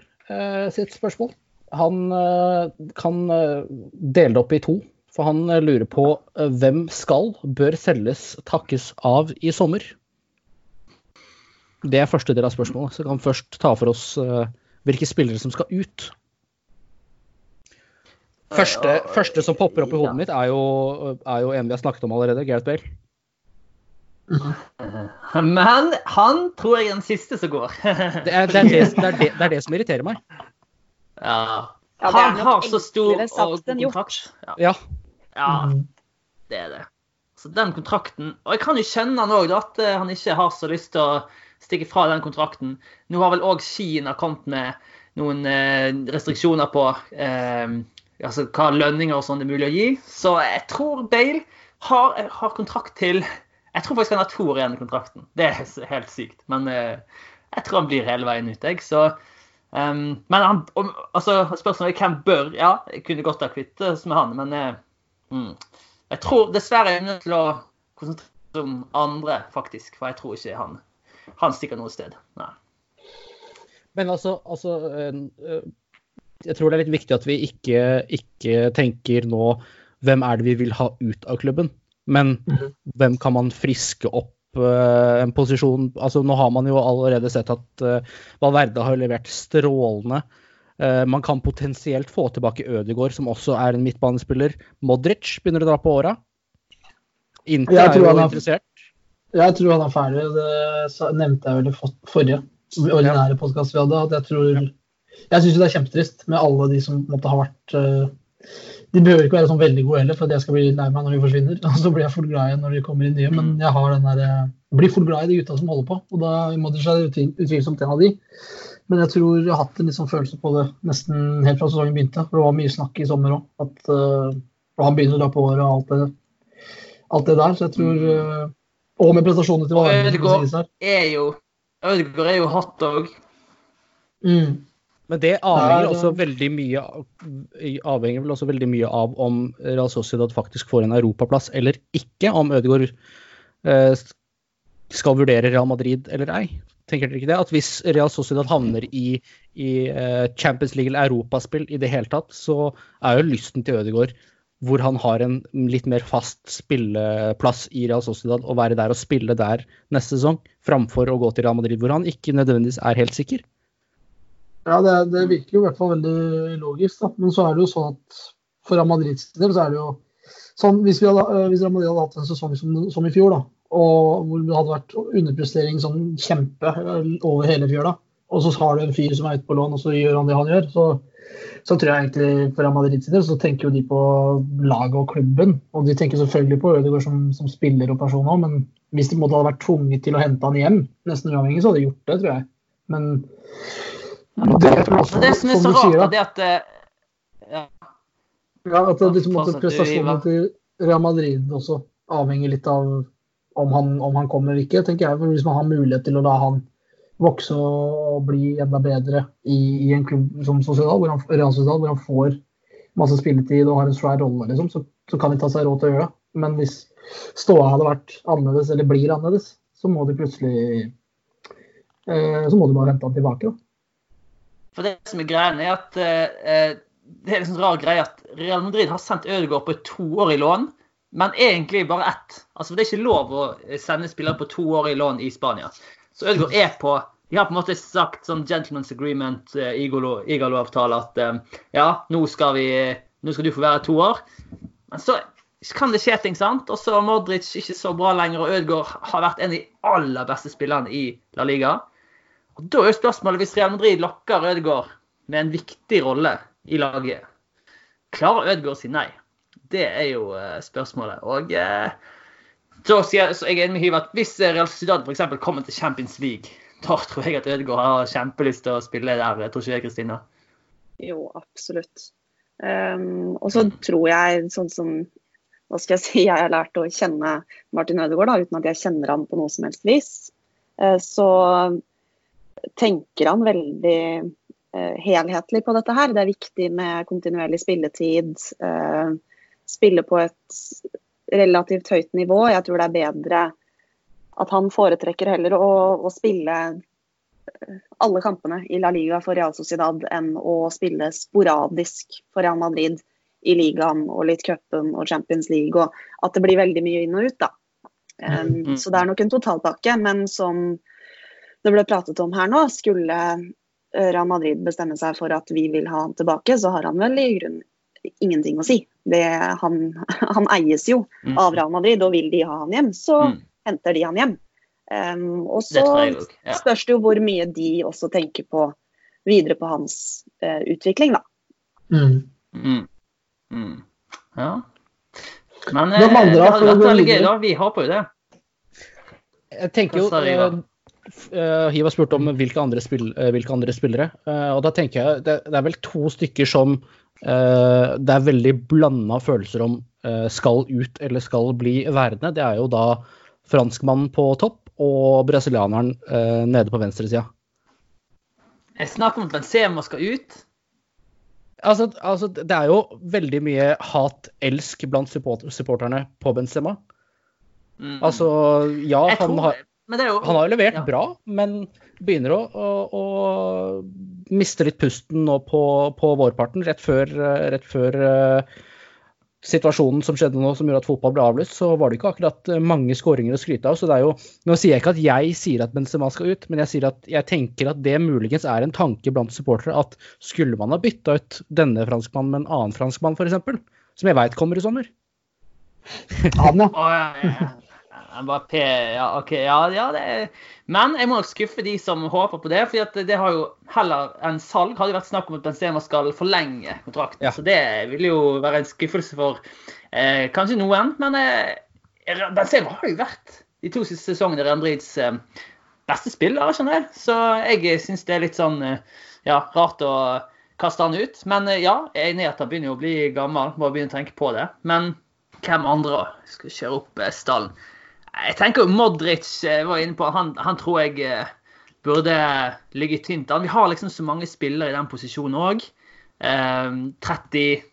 Speaker 1: sitt spørsmål. Han eh, kan eh, dele det opp i to, for han eh, lurer på eh, hvem skal, bør selges, takkes av i sommer? Det er første del av spørsmålet, så kan vi først ta for oss eh, hvilke spillere som skal ut. Første, første som popper opp i hodet mitt, er jo, er jo en vi har snakket om allerede, Gareth Bale. *laughs*
Speaker 2: Men han tror jeg er den siste som går. *laughs*
Speaker 1: Det er det, er det, det, er det, det er det som irriterer meg.
Speaker 2: Ja.
Speaker 4: Ja,
Speaker 2: Han har så stor kontrakt. Ja,
Speaker 1: Ja,
Speaker 2: ja, det er det. Så den kontrakten Og jeg kan jo kjenne han òg, at eh, han ikke har så lyst til å stikke fra den kontrakten. Nå har vel òg Kina kommet med noen eh, restriksjoner på eh, altså hva lønninger og sånn det er mulig å gi. Så jeg tror Bale har, har kontrakt til Jeg tror faktisk han har to år igjen i kontrakten. Det er helt sykt. Men eh, jeg tror han blir hele veien ut, jeg. Så Um, men han, om, altså, spørsmålet er hvem bør Ja, jeg kunne godt ha kvittet med han, men eh, mm, jeg tror dessverre jeg er nødt til å konsentrere som andre, faktisk. For jeg tror ikke han, han stikker noe sted. Nei.
Speaker 1: Men altså, altså eh, eh, Jeg tror det er litt viktig at vi ikke, ikke tenker nå hvem er det vi vil ha ut av klubben, men
Speaker 3: mm.
Speaker 1: hvem kan man friske opp eh, en posisjon Altså Nå har man jo allerede sett at eh, Valverde har levert strålende. Eh, man kan potensielt få tilbake Ødegaard, som også er en midtbanespiller. Modric begynner å dra på åra. Inter er jo
Speaker 3: han er-
Speaker 1: interessert.
Speaker 3: Jeg tror han er ferdig. Det nevnte jeg vel i forrige ordinære podkast vi hadde. at Jeg tror Jeg syns det er kjempetrist med alle de som måtte ha vært De behøver ikke være sånn veldig gode heller, for jeg skal bli lei meg når de forsvinner. *laughs* Og så blir jeg fort glad igjen når de kommer inn nye. Men jeg har den der, eh, blir fort glad i de gutta som holder på. Og da Modric er utvil- utvilsomt en av de. Men jeg tror jeg har hatt en sånn følelse på det nesten helt fra sesongen begynte. For det var mye snakk i sommer òg. At uh, han begynner å dra på året og alt det, alt det der. Så jeg tror uh, Og med prestasjonene til Valverde.
Speaker 2: Ødegaard. Er jo Ødegaard er jo hot òg.
Speaker 3: Mm.
Speaker 1: Men det avhenger også veldig mye avhenger vel også veldig mye av om Real Sociedad faktisk får en europaplass eller ikke. Om Ødegaard eh, skal vurdere Real Madrid eller ei. Tenker dere ikke det? At hvis Real Sociedad havner i, i eh, Champions League eller europaspill i det hele tatt, så er jo lysten til Ødegaard hvor han har en litt mer fast spilleplass i Real Sociedad, å være der og spille der neste sesong, framfor å gå til Real Madrid, hvor han ikke nødvendigvis er helt sikker.
Speaker 3: Ja, det, det virker jo i hvert fall veldig logisk. da. Men så er det jo sånn at for Real del så er det jo sånn Hvis, vi hadde, øh, hvis Real hadde hatt en sesong som, som i fjor, da, og hvor det hadde vært underprestering sånn kjempe øh, over hele fjøla, og så har du en fyr som er ute på lån, og så gjør han det han gjør, så, så tror jeg egentlig for Real del så tenker jo de på laget og klubben. Og de tenker selvfølgelig på Ødegaard som, som spiller og person òg, men hvis de måtte ha vært tvunget til å hente han hjem, nesten uavhengig, så hadde de gjort det, tror jeg. Men det, også,
Speaker 2: det som er så rart, er at eh, ja,
Speaker 3: ja, at det liksom prestasjonene til Real Madrid også avhenger litt av om han, om han kommer eller ikke, tenker jeg. For hvis man har mulighet til å la han vokse og bli enda bedre i, i en klubb som Sociedad, hvor han, Real Sociedad, hvor han får masse spilletid og har en svær rolle, liksom, så, så kan de ta seg råd til å gjøre det. Men hvis ståa hadde vært annerledes, eller blir annerledes, så må de plutselig eh, Så må de bare hente han tilbake. da.
Speaker 2: For det som er greia, er at eh, det er liksom rar greie at Real Madrid har sendt Ødegaard på to år i lån, men egentlig bare ett. Altså, Det er ikke lov å sende spillere på to år i lån i Spania. Så Ødegaard er på De har på en måte sagt sånn gentleman's agreement, eh, Igalo- Igalo-avtale, at eh, ja, nå skal, vi, nå skal du få være to år. Men så kan det skje ting, sant? Og så Modric ikke så bra lenger, og Ødegaard har vært en av de aller beste spillerne i La Liga. Og Da er jo spørsmålet, hvis Real Madrid lokker Ødegaard med en viktig rolle i laget, klarer Ødegaard å si nei? Det er jo eh, spørsmålet. Og eh, så jeg, så jeg er enig med Hiv at hvis Real Sociedad f.eks. kommer til Champions League, *laughs* da tror jeg at Ødegaard har kjempelyst til å spille der. Tror ikke det, Kristina?
Speaker 4: Jo, absolutt. Um, og så tror jeg, sånn som hva skal jeg si, jeg har lært å kjenne Martin Ødegaard, uten at jeg kjenner han på noe som helst vis, eh, så tenker han veldig eh, helhetlig på dette her. Det er viktig med kontinuerlig spilletid. eh, spille på et relativt høyt nivå. Jeg tror det er bedre at han foretrekker heller å, å spille eh, alle kampene i La Liga for Real Sociedad enn å spille sporadisk for Real Madrid i ligaen og litt cupen og Champions League, og at det blir veldig mye inn og ut, da. Um,
Speaker 2: Mm.
Speaker 4: Så det er nok en totalpakke, men som det ble pratet om her nå, skulle eh, Real Madrid bestemme seg for at vi vil ha han tilbake, så har han vel i grunnen ingenting å si. Det, han, *laughs* han eies jo
Speaker 2: Mm.
Speaker 4: av Real Madrid, og vil de ha han hjem, så
Speaker 2: Mm.
Speaker 4: henter de han hjem. Um, og så.
Speaker 2: Ja.
Speaker 4: spørs det jo hvor mye de også tenker på videre på hans uh, utvikling, da.
Speaker 3: Mm.
Speaker 2: Mm. Mm. ja. Men eh, det hadde vært veldig gøy, da. Vi håper jo det.
Speaker 1: Jeg tenker jo
Speaker 2: Riva?
Speaker 1: eh, Hiva spurte om hvilke andre, spill, uh, hvilke andre spillere. Uh, og da tenker jeg det, det er vel to stykker som det er veldig blanda følelser om skal ut eller skal bli værende. Det er jo da franskmannen på topp og brasilianeren nede på venstresida.
Speaker 2: Jeg snakker om at Benzema skal ut.
Speaker 1: Altså, altså, det er jo veldig mye hat-elsk blant support supporterne på Benzema.
Speaker 2: Mm.
Speaker 1: Altså, ja,
Speaker 2: Jeg
Speaker 1: han har,
Speaker 2: det er jo,
Speaker 1: han har jo levert
Speaker 2: Ja.
Speaker 1: bra, men begynner å, å, å miste litt pusten nå på, på vårparten, rett før, rett før uh, situasjonen som skjedde nå, som gjorde at fotball ble avlyst, så var det ikke akkurat mange skåringer å skryte av. så det er jo, Nå sier jeg ikke at jeg sier at Benzema skal ut, men jeg sier at jeg tenker at det muligens er en tanke blant supportere at skulle man ha bytta ut denne franskmannen med en annen franskmann, f.eks., som jeg veit kommer i sommer
Speaker 3: Han, ja.
Speaker 2: Mbappé, ja, OK. Ja, ja, det er Men jeg må nok skuffe de som håper på det. For det, det har jo heller enn salg hadde vært snakk om at Benzema skal forlenge kontrakten.
Speaker 1: Ja.
Speaker 2: Så det vil jo være en skuffelse for eh, kanskje noen. Men eh, Benzema har jo vært de to siste sesongene Real Madrids eh, beste spiller, skjønner jeg. Så jeg syns det er litt sånn eh, ja, rart å kaste han ut. Men eh, ja, jeg er enig i at han begynner å bli gammel. Må begynne å tenke på det. Men hvem andre skal kjøre opp eh, stallen? Jeg tenker Modric eh, var inne på, han, han tror jeg eh, burde ligge tynt an. Vi har liksom så mange spillere i den posisjonen òg. Eh, 30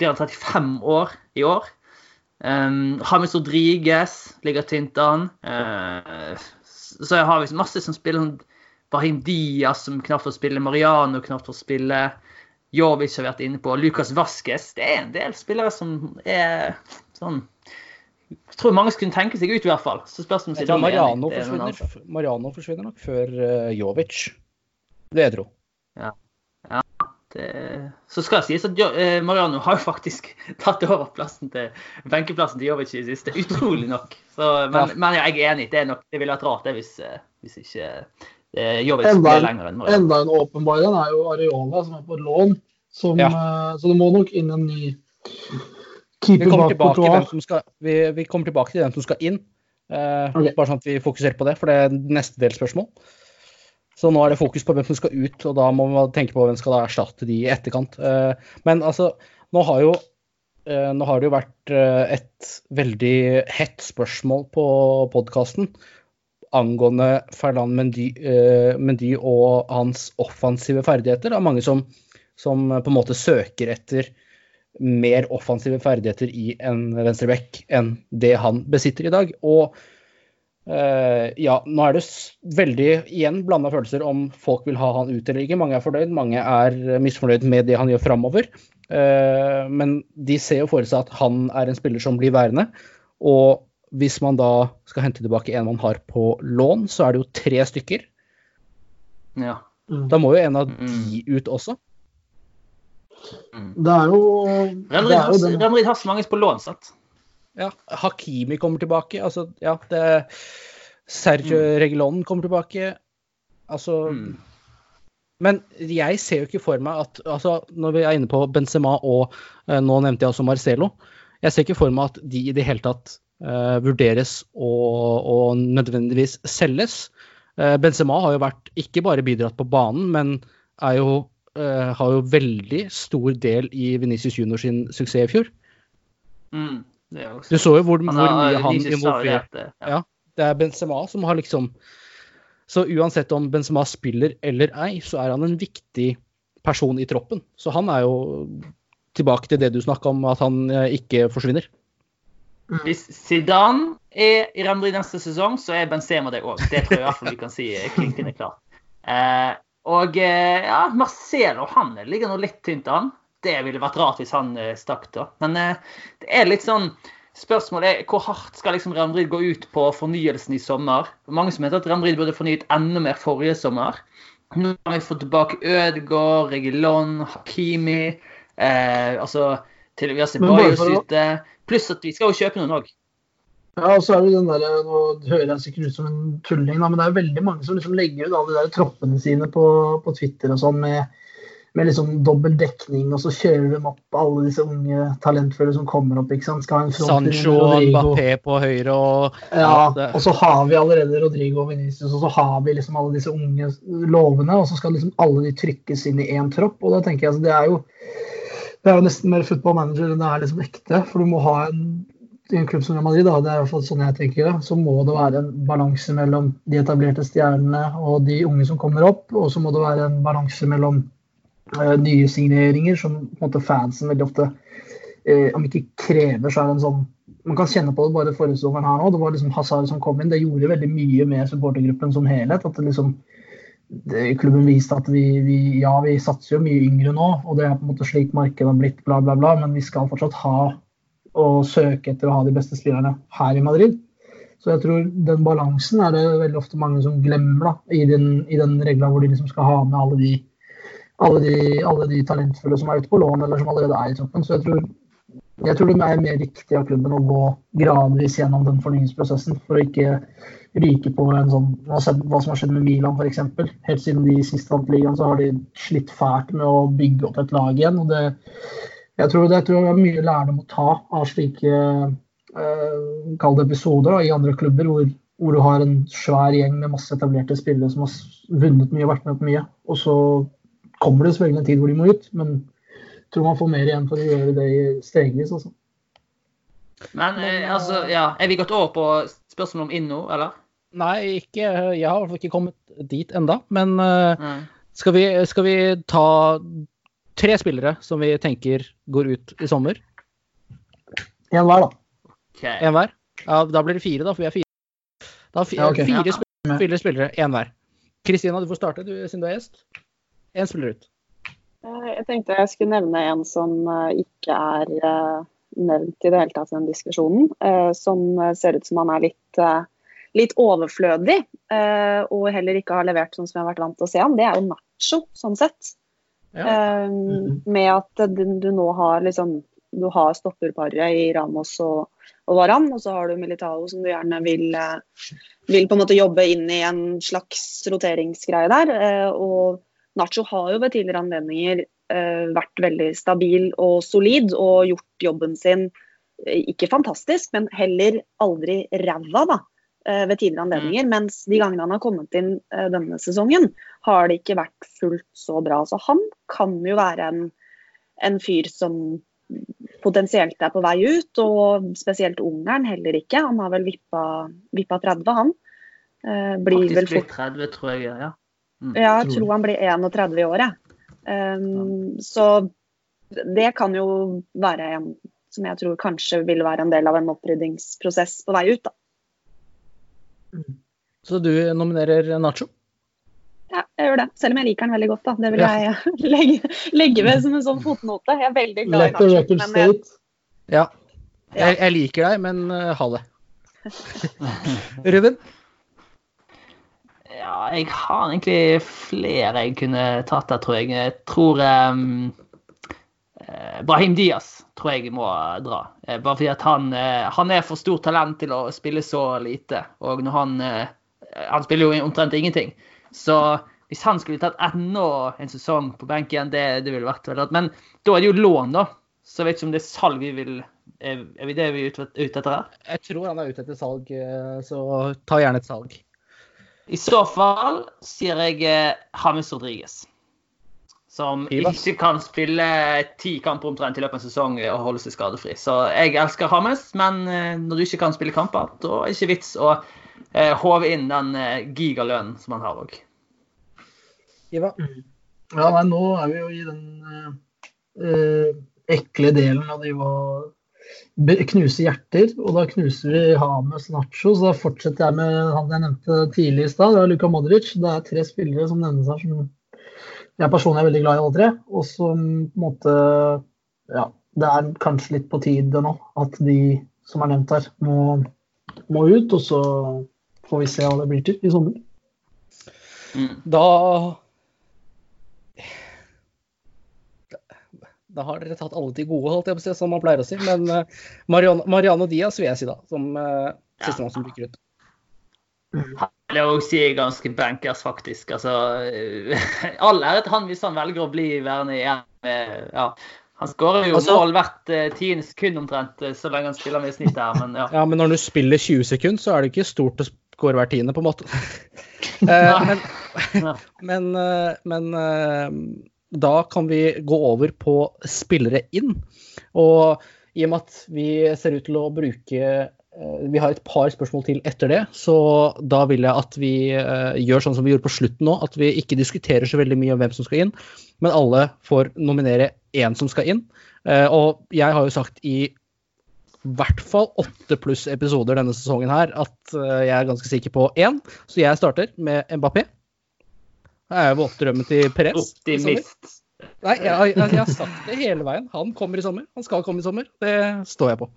Speaker 2: Blir han 35 år i år? Um, James Rodriguez ligger tynt an. Uh, så har liksom masse som spiller sånn Brahim Diaz som knapt får spille, Mariano knapt får spille. Jovic har vært inne på. Lucas Vasques. Det er en del spillere som er sånn Jeg tror mange skulle tenke seg ut, i hvert fall. Så spørs om Zidane er.
Speaker 1: Mariano
Speaker 2: er
Speaker 1: forsvinner, Mariano forsvinner nok før uh, Jovic. Det jeg tror.
Speaker 2: Det, så skal det sies at Jo- eh, Mariano har jo faktisk *laughs* tatt over plassen til benkeplassen til Jovic i det siste. Utrolig nok. Så, men,
Speaker 1: Ja.
Speaker 2: men jeg er enig. Det, er nok, det ville vært rart det hvis, uh, hvis ikke Jovic
Speaker 3: Enda
Speaker 2: ble lenger enn Mariano.
Speaker 3: Enda en åpenbar en er jo Areola, som er på lån. Som,
Speaker 1: Ja.
Speaker 3: Så det må nok inn en ny
Speaker 1: Vi
Speaker 3: keeper
Speaker 1: kommer,
Speaker 3: bak
Speaker 1: tilbake til skal, vi, vi kommer tilbake til hvem som skal inn. Eh,
Speaker 3: okay.
Speaker 1: Bare sånn at vi fokuserer på det, for det er neste del spørsmål. Så nå er det fokus på hvem som skal ut, og da må man tenke på hvem skal da erstatte de i etterkant. Eh, men altså, nå har jo eh, nå har det jo vært eh, et veldig hett spørsmål på podkasten angående Ferland Mendy, eh, Mendy og hans offensive ferdigheter. Det er mange som, som på en måte søker etter mer offensive ferdigheter i en venstreback enn det han besitter i dag. Og Uh, ja, nå er det veldig igjen blanda følelser om folk vil ha han ut eller ikke. Mange er fornøyd, mange er misfornøyd med det han gjør framover. Uh, men de ser jo for seg at han er en spiller som blir værende. Og hvis man da skal hente tilbake en man har på lån, så er det jo tre stykker.
Speaker 2: Ja.
Speaker 3: Mm.
Speaker 1: Da må jo en av de ut også.
Speaker 3: Det er jo,
Speaker 2: Real
Speaker 3: det
Speaker 2: Madrid
Speaker 3: er
Speaker 2: har,
Speaker 3: jo
Speaker 2: Real Madrid har så mange på lån, sant?
Speaker 1: Ja, Hakimi kommer tilbake. Altså, ja, det Sergio Reguilon kommer tilbake. Altså
Speaker 2: Mm.
Speaker 1: Men jeg ser jo ikke for meg at altså, Når vi er inne på Benzema og eh, nå nevnte jeg også Marcelo. Jeg ser ikke for meg at de i det hele tatt eh, vurderes og, og nødvendigvis selges. Eh, Benzema har jo vært ikke bare bidratt på banen, men er jo, eh, har jo veldig stor del i Venicius Junior sin suksess i fjor.
Speaker 2: Mm.
Speaker 1: Du så jo hvor, hvor mye han involverte
Speaker 2: eh,
Speaker 1: Ja. Det er Benzema som har liksom Så uansett om Benzema spiller eller ei, så er han en viktig person i troppen. Så han er jo tilbake til det du snakka om, at han eh, ikke forsvinner.
Speaker 2: Hvis Zidane er i Real Madrid neste sesong, så er Benzema det òg. Det tror jeg i hvert fall vi kan si klinkende klart. Eh, og eh, ja, Marcelo han ligger nå litt tynt an. Det ville vært rart hvis han eh, stakk, da. Men eh, det er litt sånn Spørsmålet er hvor hardt skal liksom Real Madrid gå ut på fornyelsen i sommer? Mange som mente at Real Madrid burde fornyet enda mer forrige sommer. Nå har vi fått tilbake Ødegaard, Regilon, Hakimi. Eh, altså til vi har Ceballos ute. Pluss at vi skal jo kjøpe noen òg.
Speaker 3: Ja, og så er det den der, Nå hører jeg sikkert ut som en tulling, da, men det er veldig mange som liksom legger ut alle de der troppene sine på, på Twitter og sånn med, med liksom dobbel dekning, og så kjører de opp alle disse unge talentfulle som kommer opp. ikke sant? Skal ha en front
Speaker 1: Sancho og. Mbappé på høyre og
Speaker 3: Ja, og så har vi allerede Rodrigo og Vinicius, og så har vi liksom alle disse unge lovene, og så skal liksom alle de trykkes inn i én tropp. Og da tenker jeg altså, det er jo det er jo nesten mer football manager enn det er liksom ekte. For du må ha en i en klubb som Real Madrid, da, det er i hvert fall sånn jeg tenker det, så må det være en balanse mellom de etablerte stjernene og de unge som kommer opp. Og så må det være en balanse mellom uh, nye signeringer, som måte fansen veldig ofte uh, Om ikke krever, så er det en sånn Man kan kjenne på det bare forrige sesongen her nå. Det var liksom Hazard som kom inn. Det gjorde veldig mye med supportergruppen som helhet. at det liksom det, Klubben viste at vi, vi, ja, vi satser jo mye yngre nå, og det er på en måte slik markedet har blitt, bla, bla, bla, men vi skal fortsatt ha og søke etter å ha de beste spillerne her i Madrid. Så jeg tror den balansen er det veldig ofte mange som glemmer da, i den, den regla hvor de liksom skal ha med alle de, alle, de, alle de talentfulle som er ute på lån eller som allerede er i troppen. Så jeg tror, jeg tror det er mer riktig av klubben å gå gradvis gjennom den fornyingsprosessen for å ikke ryke på en sånn hva som har skjedd med Milan f.eks. Helt siden de sist vant ligaen, så har de slitt fælt med å bygge opp et lag igjen. og det jeg tror, det, jeg tror det er mye lærdom å ta av slike eh, kall episoder da, i andre klubber hvor, hvor, du har en svær gjeng med masse etablerte spillere som har vunnet mye og vært med på mye. Og så kommer det selvfølgelig en tid hvor de må ut, men jeg tror man får mer igjen for å gjøre det stegvis. Altså.
Speaker 2: Men eh, altså, ja, er vi gått over på spørsmålet om Inno, eller?
Speaker 1: Nei, ikke, jeg har i hvert fall ikke kommet dit enda, men uh, skal, vi, skal vi ta tre spillere som vi tenker går ut i sommer?
Speaker 3: En hver, da.
Speaker 2: Okay.
Speaker 1: En hver? Ja, da blir det fire, da, for vi er fire. Da, fi-
Speaker 3: Ja, ok.
Speaker 1: Fire
Speaker 2: Ja.
Speaker 1: spillere, fire spillere, én hver. Kristina, du får starte du, siden du er gjest. Én spiller ut.
Speaker 4: Eh, Jeg tenkte jeg skulle nevne en som eh, ikke er eh, nevnt i det hele tatt i den diskusjonen. eh, Som ser ut som han er litt, litt overflødig, eh, og heller ikke har levert sånn som jeg har vært vant til å se han. Det er jo Nacho, sånn sett.
Speaker 1: Ja.
Speaker 4: Eh,
Speaker 3: Mhm.
Speaker 4: Med at du, nå har liksom Du har stopperparet i Ramos og, og Varan, og så har du Militao som du gjerne vil eh, vil på en måte jobbe inn i en slags roteringsgreie der. eh, Og Nacho har jo ved tidligere anledninger eh, vært veldig stabil og solid og gjort jobben sin ikke fantastisk, men heller aldri ræva, da. Eh, Ved tidligere anledninger. Mens de gangene han har kommet inn eh, denne sesongen, har det ikke vært fullt så bra. Så han kan jo være en, en fyr som potensielt er på vei ut, og spesielt Ungarn heller ikke. Han har vel vippa, vippa 30, han. Eh, blir vel fort
Speaker 2: blir 30, tror jeg. ja.
Speaker 4: ja, jeg
Speaker 3: Tror
Speaker 4: han blir 31 i året. Um, så det kan jo være en som jeg tror kanskje vil være en del av en oppryddingsprosess på vei ut. da.
Speaker 1: Så du nominerer Nacho?
Speaker 4: Ja, jeg gjør det. Selv om jeg liker den veldig godt. da. Det vil
Speaker 1: Ja.
Speaker 4: jeg *laughs* legge, legge ved som en sånn fotnote. Jeg er veldig glad i
Speaker 3: Let i
Speaker 4: Nacho. Men jeg,
Speaker 3: state.
Speaker 1: Ja. Jeg, jeg liker deg, men uh, ha det. *laughs* Ruben?
Speaker 2: Ja, jeg har egentlig flere jeg kunne tatt der, tror jeg. Jeg tror um, Brahim Diaz tror jeg må dra. Eh, Bare fordi at han, eh, han er for stort talent til å spille så lite. Og når han eh, Han spiller jo omtrent ingenting. Så hvis han skulle tatt enda en sesong på benken, det, det ville vært veldig rart. Men da er det jo lån, da. Så jeg vet ikke om det er salg vi vil Er, vi det vi er ute, etter her?
Speaker 1: Jeg tror han er ute etter salg, eh, så ta gjerne et salg.
Speaker 2: I så fall sier jeg Hamis James Rodriguez. Som ikke kan spille ti kamper omtrent i løpet av en sesong og holde seg skadefri. Så jeg elsker Hames, men eh, når du ikke kan spille kamper, da er det ikke vits å eh, håve inn den eh, gigalønnen som han har òg.
Speaker 1: Iva?
Speaker 3: Ja, nei, nå er vi jo i den eh, ekle delen av de å knuse hjerter. Og da knuser vi Hames Nacho, så da fortsetter jeg med han jeg nevnte tidlig i stad. Det er Luka Modric. Det er tre spillere som nevnes her som jeg personlig er veldig glad i alle tre. Og som på en måte Ja, det er kanskje litt på tide nå at de som er nevnt her, må, må ut. Og så får vi se hva det blir til i sommer.
Speaker 2: Mm.
Speaker 1: Da Da har dere tatt alle de gode, holdt jeg på å si, som man pleier å si. Men eh, Mariano, Mariano Diaz vil jeg si, da, som uh, sistemann som rykker ut.
Speaker 2: Det vil jeg også si er ganske bankers, faktisk. Altså, eh, *laughs* all ære til han hvis han velger å bli værende igjen. Ja. Han skårer jo
Speaker 1: Altså-
Speaker 2: mål hvert eh, tiende sekund omtrent, eh, så lenge han spiller med snitt her. Men ja.
Speaker 1: Ja, men når du spiller 20 sekunder, så er det ikke stort å skåre hver tiende, på en måte. *laughs* Men *laughs* men, men da kan vi gå over på spillere inn. Og i og med at vi ser ut til å bruke Vi har et par spørsmål til etter det, så da vil jeg at vi eh, gjør sånn som vi gjorde på slutten nå, at vi ikke diskuterer så veldig mye om hvem som skal inn, men alle får nominere én som skal inn. Eh, Og jeg har jo sagt i hvert fall åtte pluss episoder denne sesongen her at eh, jeg er ganske sikker på én. Så jeg starter med Mbappé. Jeg er våtdrømmen til Perez.
Speaker 2: Optimist.
Speaker 1: Nei, jeg, jeg, jeg har sagt det hele veien. Han kommer i sommer. Han skal komme i sommer. Det står jeg på.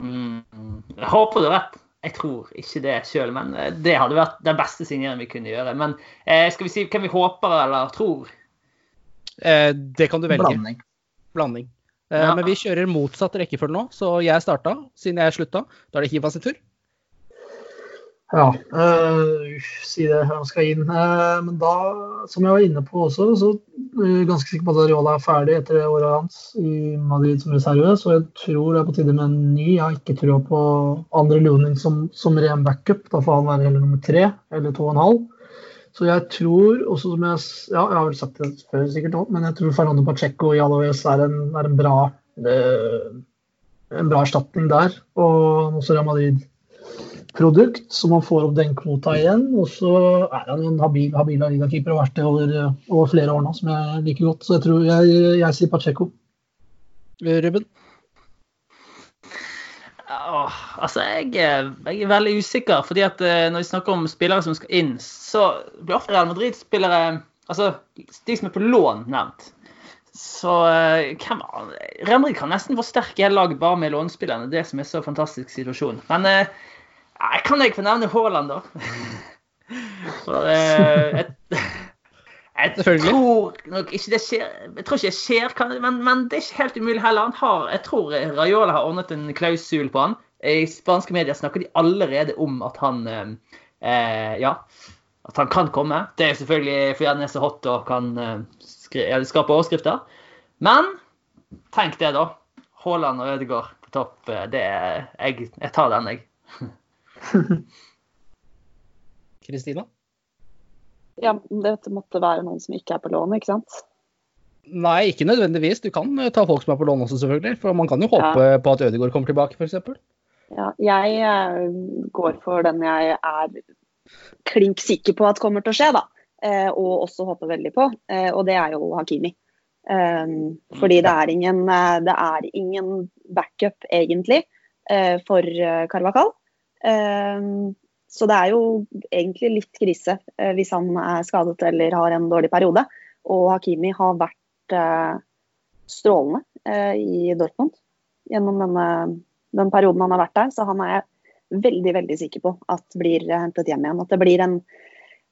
Speaker 2: Mm. Jeg håper du har rett. Jeg tror ikke det sjøl, men eh, det hadde vært den beste signeringen vi kunne gjøre. Men eh, skal vi si hvem vi håper eller tror?
Speaker 1: Eh, det kan du velge.
Speaker 3: Blanding.
Speaker 1: Blanding. Eh,
Speaker 2: Ja.
Speaker 1: Men vi kjører motsatt rekkefølge nå, så jeg starta siden jeg slutta. Da er det Hiva sin tur.
Speaker 3: Ja, øh, si det. Han skal inn. Eh, men da, som jeg var inne på også, så er jeg ganske sikker på at Ariola er ferdig etter det året hans i Madrid som reserve. Så jeg tror det er på tide med en ny. Jeg har ikke trua på Andre Luning som, som ren backup. Da får han være heller nummer tre eller to og en halv. Så jeg tror også som jeg, ja, jeg har vel sagt det før sikkert òg, men jeg tror Fernando Pacheco i Alaves er en, er en bra eh, en bra erstatning der. Og også Real Madrid-produkt, så man får opp den kvota igjen. Og så er han en habil, habil ligakeeper og har vært det over, over flere år nå, som jeg liker godt. Så jeg tror jeg, jeg sier Pacheco.
Speaker 1: Ruben?
Speaker 2: Åh, altså, jeg, er- jeg er veldig usikker. fordi at eh, når vi snakker om spillere som skal inn, så blir ofte Real Madrid-spillere Altså de som er på lån, nevnt. Så eh, hvem Real Madrid kan nesten forsterke hele laget bare med lånespillerne. Det som er så fantastisk situasjon. Men eh, jeg kan ikke få nevne Haaland, da? For eh, jeg
Speaker 1: Selvfølgelig.
Speaker 2: tror nok ikke det skjer. Jeg tror ikke det skjer, men, men det er ikke helt umulig heller. Har, jeg tror Rayola har ordnet en klausul på han. I spanske medier snakker de allerede om at han eh, eh, Ja, at han kan komme. Det er selvfølgelig fordi han er så hot og kan eh, skape overskrifter. Men tenk det, da. Haaland og Ødegaard på topp. eh, Det er, jeg, jeg tar den, jeg. *laughs* *laughs*
Speaker 1: Kristina?
Speaker 4: Ja, dette måtte være noen som ikke er på lån, ikke sant?
Speaker 1: Nei, ikke nødvendigvis. Du kan eh, ta folk som er på lån også, selvfølgelig. For man kan jo håpe på at Ødegaard kommer tilbake, f.eks.
Speaker 4: Ja, jeg eh, går for den jeg er klink sikker på at kommer til å skje, da. Eh, og også håper veldig på. Eh, og det er jo Hakimi. Fordi det er ingen, det er ingen backup, egentlig, eh, for Carvacal Eh, så det er jo egentlig litt krise eh, hvis han er skadet eller har en dårlig periode. Og Hakimi har vært eh, strålende eh, i Dortmund gjennom denne, den perioden han har vært der. Så han er jeg veldig veldig sikker på at blir hentet hjem igjen. At det blir en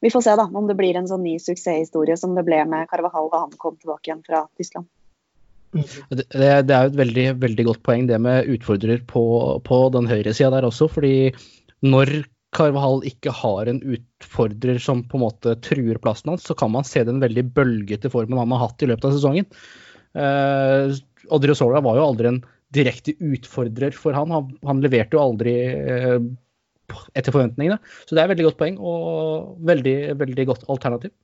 Speaker 4: Vi får se da om det blir en sånn ny suksesshistorie som det ble med Carvahall da han kom tilbake igjen fra Tyskland.
Speaker 1: Det, det er jo et veldig, veldig godt poeng, det med utfordrer på, på den høyresida der også. fordi når Carvahall ikke har en utfordrer som på en måte truer plassen hans, så kan man se den veldig bølgete formen han har hatt i løpet av sesongen. Uh, Odriozola var jo aldri en direkte utfordrer for han. Han, han leverte jo aldri eh, etter forventningene. Så det er et veldig godt poeng og veldig, veldig godt alternativ.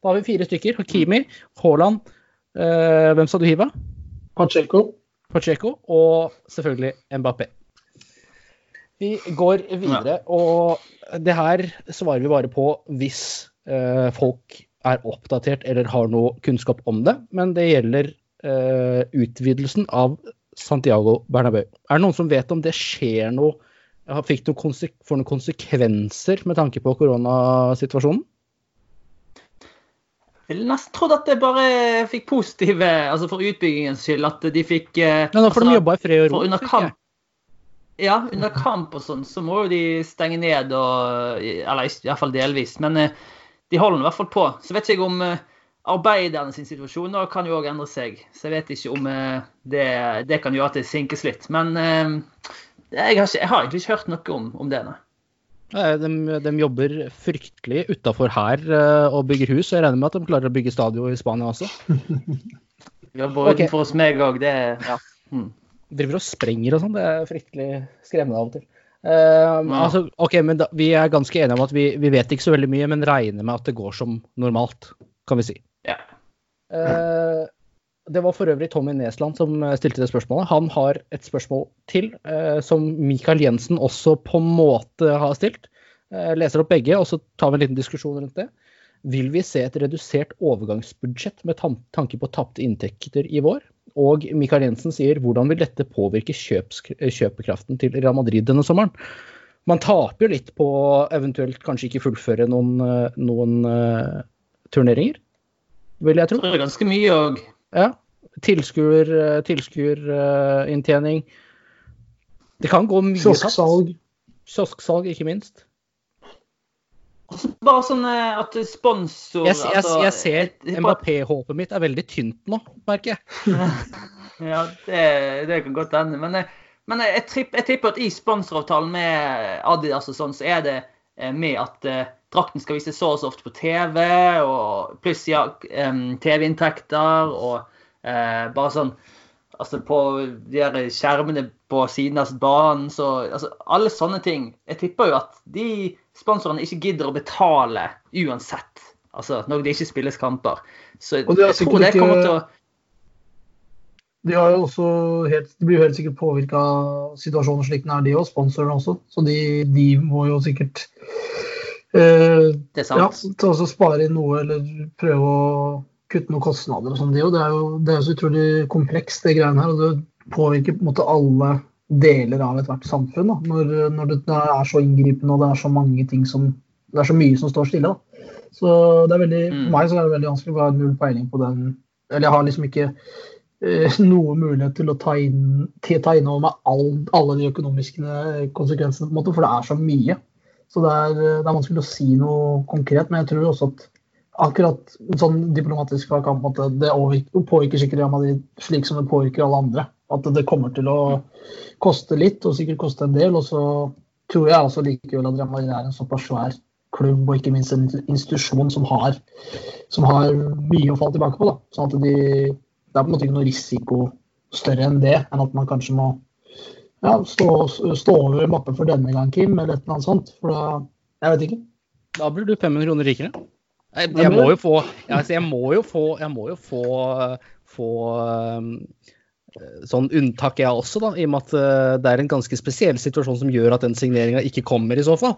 Speaker 1: Da har vi fire stykker. Hakimi, Haaland, eh, hvem sa du hiva?
Speaker 3: Pacheco.
Speaker 1: Pacheco og selvfølgelig Mbappé. Vi går videre, og det her svarer vi bare på hvis eh, folk er oppdatert eller har noe kunnskap om det. Men det gjelder eh, utvidelsen av Santiago Bernabeu. Er det noen som vet om det skjer noe? Fikk Fikk noen konsek noen konsekvenser med tanke på koronasituasjonen?
Speaker 2: Ville nesten trodd at det bare fikk positive Altså for utbyggingens skyld, at de fikk eh,
Speaker 1: Ja, nå får de
Speaker 2: altså,
Speaker 1: jobba i fred og ro.
Speaker 2: under kamp Ja, under kamp og sånn, så må jo de stenge ned og Eller i hvert fall delvis. Men eh, de holder nå i hvert fall på. Så vet ikke jeg om eh, arbeiderne sin situasjon nå kan jo òg endre seg. Så jeg vet ikke om det, det kan gjøre at det sinkes litt. Men jeg, har ikke, jeg har egentlig ikke hørt noe om, om det. Nei.
Speaker 1: De, de jobber fryktelig utafor her eh, og bygger hus. Jeg regner med at de klarer å bygge stadion i Spania også. *laughs*
Speaker 2: Jobber
Speaker 1: okay.
Speaker 2: utenfor hos meg òg, det ja. hmm.
Speaker 1: driver og sprenger og sånn. Det er fryktelig skremmende av og til. Uh,
Speaker 2: Ja.
Speaker 1: altså, ok, men da, Vi er ganske enige om at vi, vi vet ikke så veldig mye, men regner med at det går som normalt, kan vi si.
Speaker 2: Ja.
Speaker 1: Eh, det var for øvrig Tommy Nesland som eh, stilte det spørsmålet. Han har et spørsmål til, eh, som Michael Jensen også på en måte har stilt. Eh, leser opp begge, og så tar vi en liten diskusjon rundt det. Vil vi se et redusert overgangsbudsjett med tanke på tapte inntekter i vår? og Mikael Jensen sier hvordan vil dette påvirke kjøpekraften til Real Madrid denne sommeren? Man taper jo litt på eventuelt kanskje ikke fullføre noen, noen uh, turneringer, vil jeg tro.
Speaker 2: Det er ganske mye òg.
Speaker 1: Ja. Tilskuer, eh, tilskuerinntjening. Det kan gå mye.
Speaker 3: Kiosksalg.
Speaker 1: Kiosksalg, ikke minst.
Speaker 2: Bare sånn eh, at sponsor
Speaker 1: Jeg, jeg,
Speaker 2: altså,
Speaker 1: jeg ser Mbappé-håpet mitt er veldig tynt nå, merker jeg. *laughs*
Speaker 2: Ja, det, det kan godt hende. Men, eh, men jeg, tripp, jeg tipper at i sponsoravtalen med Adidas og sånn, så er det eh, med at eh, drakten skal vises så og så ofte på TV, og pluss ja, TV-inntekter og eh, bare sånn Altså på de her skjermene på siden av banen, så altså, Alle sånne ting. Jeg tipper jo at de sponsorene ikke gidder å betale uansett. Altså når det ikke spilles kamper. Så
Speaker 3: er
Speaker 2: jeg tror det kommer til å
Speaker 3: De, har jo også helt, de blir jo helt sikkert påvirka av situasjonen slik den er, de og sponsorene også. Så de, de må jo sikkert eh,
Speaker 2: Det er
Speaker 3: ja,
Speaker 2: sant.
Speaker 3: også spare inn noe eller prøve å kutte noen kostnader. og sånn. Det, det er jo det er jo så utrolig komplekst, det greiene her. og Det påvirker på en måte alle deler av ethvert samfunn. Når, når det er så inngripende og det er så mange ting som Det er så mye som står stille. Da. Så det er veldig,
Speaker 2: Mm.
Speaker 3: For meg så er det veldig vanskelig, å har null peiling på den Eller jeg har liksom ikke eh, noe mulighet til å ta inn, til ta inn over meg all, alle de økonomiske konsekvensene, på en måte, for det er så mye. Så det er, det er vanskelig å si noe konkret, men jeg tror også at akkurat sånn diplomatisk fra kamp at det påvirker sikkert Real Madrid slik som det påvirker alle andre. At det kommer til å koste litt, og sikkert koste en del. Og så tror jeg også likevel at Real Madrid er en såpass svær klubb, og ikke minst en institusjon som har, som har mye å falle tilbake på. Da. Sånn at de, det er på en måte ikke noe risiko større enn det, enn at man kanskje må ja, stå, stå over mappen for denne gang, Kim, eller et eller annet sånt. For da Jeg vet ikke.
Speaker 1: Da blir du 500 kroner rikere. Jeg, jeg må jo få altså, Jeg må jo få, jeg må jo få, få um, sånn unntak, jeg også, da. I og med at uh, det er en ganske spesiell situasjon som gjør at den signeringa ikke kommer, i så fall.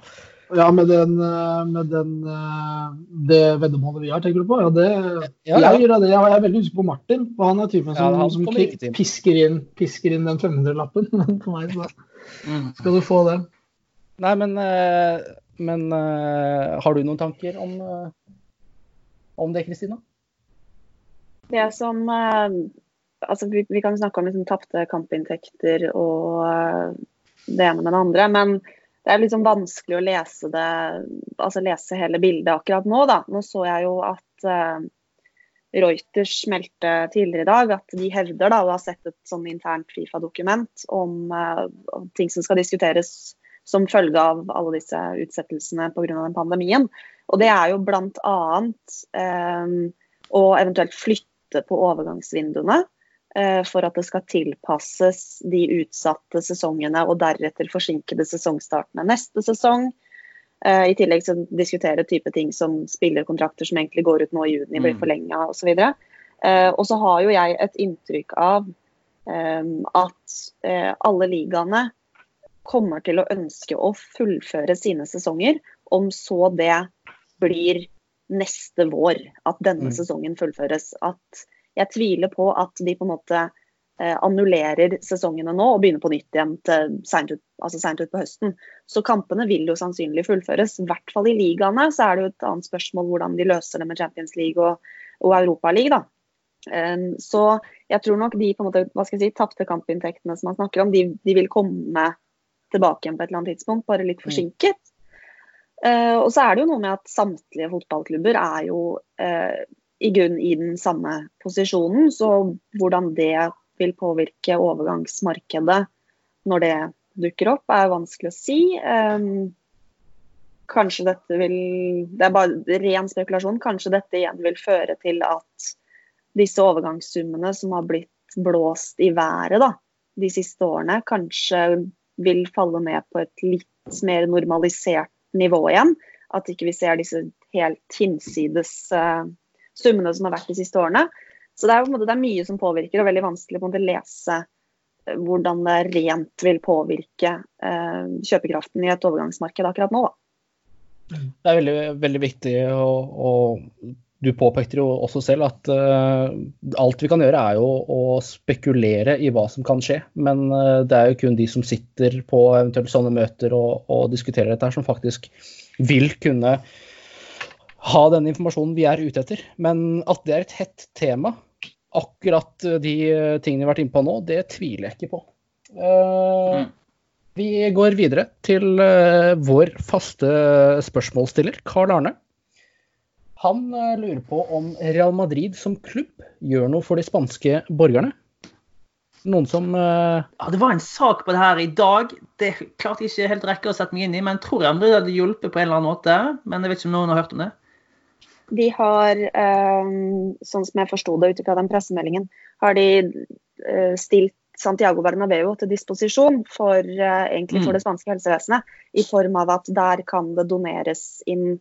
Speaker 3: Ja, med, den, eh, med den, eh, det veddemålet vi har, tenker du på? Ja, det,
Speaker 1: Ja, ja.
Speaker 3: Jeg gjør det. Jeg er veldig usikker på Martin. og Han er typen
Speaker 1: Ja,
Speaker 3: som,
Speaker 1: han
Speaker 3: som
Speaker 1: til.
Speaker 3: pisker, inn, pisker inn den 500-lappen. *laughs* på meg så
Speaker 2: Mm.
Speaker 3: skal du få det.
Speaker 1: Nei, men, men har du noen tanker om, om det, Kristina?
Speaker 4: Det som eh, altså vi, vi kan snakke om liksom tapte kampinntekter og eh, det ene med det andre, men det er liksom vanskelig å lese det, altså lese hele bildet akkurat nå. da. Nå så jeg jo at eh, Reuters meldte tidligere i dag at de hevder da å ha sett et sånn internt Fifa-dokument om, om ting som skal diskuteres som følge av alle disse utsettelsene pga. den pandemien. Og det er jo bl.a. Eh, å eventuelt flytte på overgangsvinduene eh, for at det skal tilpasses de utsatte sesongene og deretter forsinkede sesongstartene neste sesong. Eh, I tillegg så diskutere type ting som spillerkontrakter som egentlig går ut nå i juni, blir
Speaker 2: Mm.
Speaker 4: forlenga osv. Eh, og så har jo jeg et inntrykk av eh, at eh, alle ligaene kommer til å ønske å fullføre sine sesonger, om så det blir neste vår at denne
Speaker 1: Mm.
Speaker 4: sesongen fullføres. At jeg tviler på at de på en måte eh, annullerer sesongene nå og begynner på nytt igjen til sent ut, altså sent ut på høsten. Så kampene vil jo sannsynlig fullføres. I hvert fall i ligaene så er det jo et annet spørsmål hvordan de løser det med Champions League og, og Europa League, da. Um, så jeg tror nok de på en måte, hva skal jeg si, tapte kampinntektene som man snakker om, de, de vil komme tilbake igjen på et eller annet tidspunkt, bare litt forsinket. Eh, og så er det jo noe med at samtlige fotballklubber er jo eh, i grunn i den samme posisjonen. Så hvordan det vil påvirke overgangsmarkedet når det dukker opp, er vanskelig å si. Um, kanskje dette vil Det er bare ren spekulasjon. Kanskje dette igjen vil føre til at disse overgangssummene som har blitt blåst i været da, de siste årene, kanskje vil falle ned på et litt mer normalisert nivå igjen. At ikke vi ser disse helt hinsides uh, summene som har vært de siste årene. Så det er, måte, det er mye som påvirker, og veldig vanskelig måte lese eh, hvordan det rent vil påvirke uh, kjøpekraften i et overgangsmarked akkurat nå. Da.
Speaker 1: Det er veldig, veldig viktig å, å du påpekte jo også selv at uh, alt vi kan gjøre er jo å spekulere i hva som kan skje. Men uh, det er jo kun de som sitter på eventuelt sånne møter og, og diskuterer dette her, som faktisk vil kunne ha den informasjonen vi er ute etter. Men at det er et hett tema, akkurat de tingene vi har vært inne på nå, det tviler jeg ikke på.
Speaker 2: Uh.
Speaker 1: Vi går videre til vår faste spørsmålsstiller, Carl Arne. Han eh, lurer på om Real Madrid som klubb gjør noe for de spanske borgerne. Noen som uh...
Speaker 2: Ja, det var en sak på det her i dag. Det klarte jeg ikke helt rekke å sette meg inn i, men jeg tror det Madrid hadde hjulpet på en eller annen måte. Men jeg vet ikke om noen har hørt om det.
Speaker 4: De har, eh, sånn som jeg forsto det ut fra den pressemeldingen, har de stilt Santiago Bernabeu til disposisjon for, egentlig for
Speaker 2: Mm.
Speaker 4: det spanske helsevesenet. I form av at der kan det doneres inn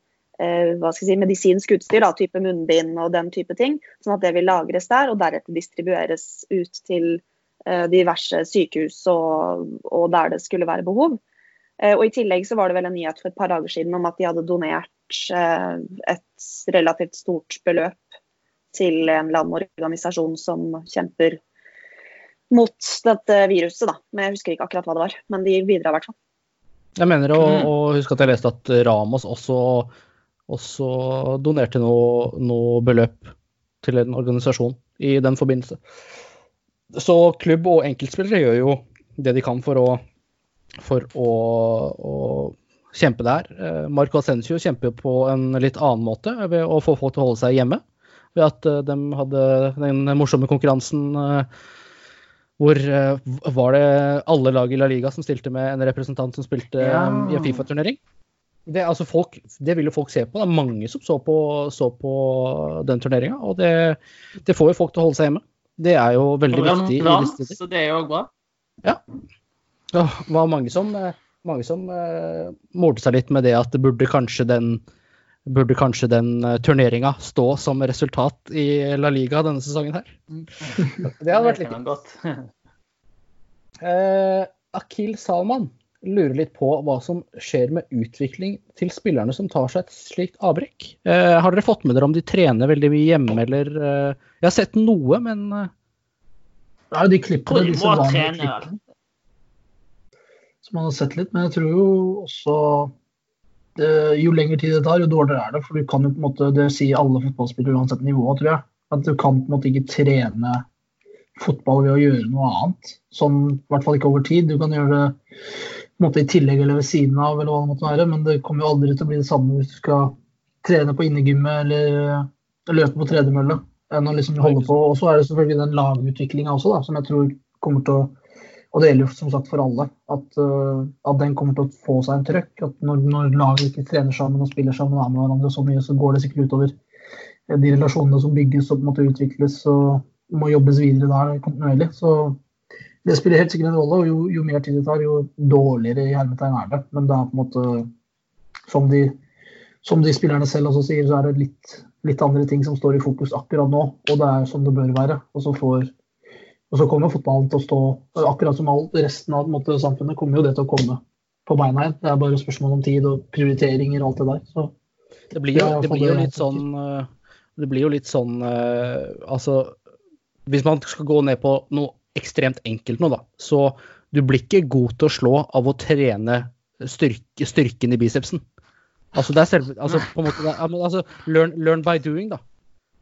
Speaker 4: hva skal jeg si, medisinsk utstyr, da, type munnbind og den type ting. Sånn at det vil lagres der og deretter distribueres ut til eh, diverse sykehus og, og der det skulle være behov. Eh, Og I tillegg så var det vel en nyhet for et par dager siden om at de hadde donert eh, et relativt stort beløp til en landorganisasjon som kjemper mot dette viruset. da. Men Jeg husker ikke akkurat hva det var, men de bidrar i hvert fall.
Speaker 1: Jeg mener å,
Speaker 2: Mm.
Speaker 1: å huske at jeg leste at Ramos også, også donerte noe, noe beløp til en organisasjon i den forbindelse. Så klubb og enkeltspillere gjør jo det de kan for å, for å, å kjempe der. Eh, Marco Ascencio kjemper på en litt annen måte ved å få folk til å holde seg hjemme. Ved at eh, de hadde den morsomme konkurransen eh, hvor var det alle lag i La Liga som stilte med en representant som spilte i en Fifa-turnering? Det, altså folk, det vil jo folk se på. Det er mange som så på, så på den turneringa. Og det, det får jo folk til å holde seg hjemme. Det er jo veldig viktig i disse
Speaker 2: så det er jo bra. bra.
Speaker 1: Det var mange som, eh, mange som uh, målte seg litt med det at det burde kanskje den Burde kanskje den uh, turneringa stå som resultat i La Liga denne sesongen her. *laughs* Det hadde vært litt
Speaker 2: godt.
Speaker 1: Uh, Akil Salman lurer litt på hva som skjer med utvikling til spillerne som tar seg et slikt avbrekk. Eh, har dere fått med dere om de trener veldig mye hjemme, eller eh, Jeg har sett noe, men eh,
Speaker 3: Det er jo de klippene,
Speaker 2: de
Speaker 3: disse vanlige
Speaker 2: trene,
Speaker 3: klippene som man har sett litt. Men jeg tror jo også det, Jo lengre tid det tar, jo dårligere er det. For du kan jo på en måte, det sier alle fotballspillere uansett nivå, tror jeg. At du kan på en måte ikke trene fotball ved å gjøre noe annet. Sånn, I hvert fall ikke over tid. Du kan gjøre det måte i tillegg eller ved siden av, eller hva det måtte være, men det kommer jo aldri til å bli det samme hvis du skal trene på innegymmet eller løpe på tredemølle enn å liksom holde på. Og så er det selvfølgelig den lagutviklinga også, da, som jeg tror kommer til å Og det gjelder jo som sagt for alle. At, eh, at den kommer til å få seg en trøkk. At når, når laget ikke trener sammen og spiller sammen og er med hverandre så mye, så går det sikkert utover eh, de relasjonene som bygges og på en måte utvikles og må jobbes videre der kontinuerlig. Så det spiller helt sikkert en rolle. og Jo, jo mer tid det tar, jo dårligere i hermetegn er det. Men det er på en måte som de, som de spillerne selv også sier, så er det litt, litt andre ting som står i fokus akkurat nå. Og det er som det bør være. Og så, får, og så kommer fotballen til å stå Akkurat som alt resten av måte, samfunnet kommer jo det til å komme på beina igjen. Det er bare spørsmål om tid og prioriteringer og alt det der. Så
Speaker 1: det blir jo,
Speaker 3: Det
Speaker 1: blir jo litt sånn eh, Det blir jo litt sånn eh, Altså, hvis man skal gå ned på noe ekstremt enkelt nå, da, så du blir ikke god til å slå av å trene styrke, styrken i bicepsen. Altså, det er selve, altså, på en måte, det men altså, learn, learn by doing, da.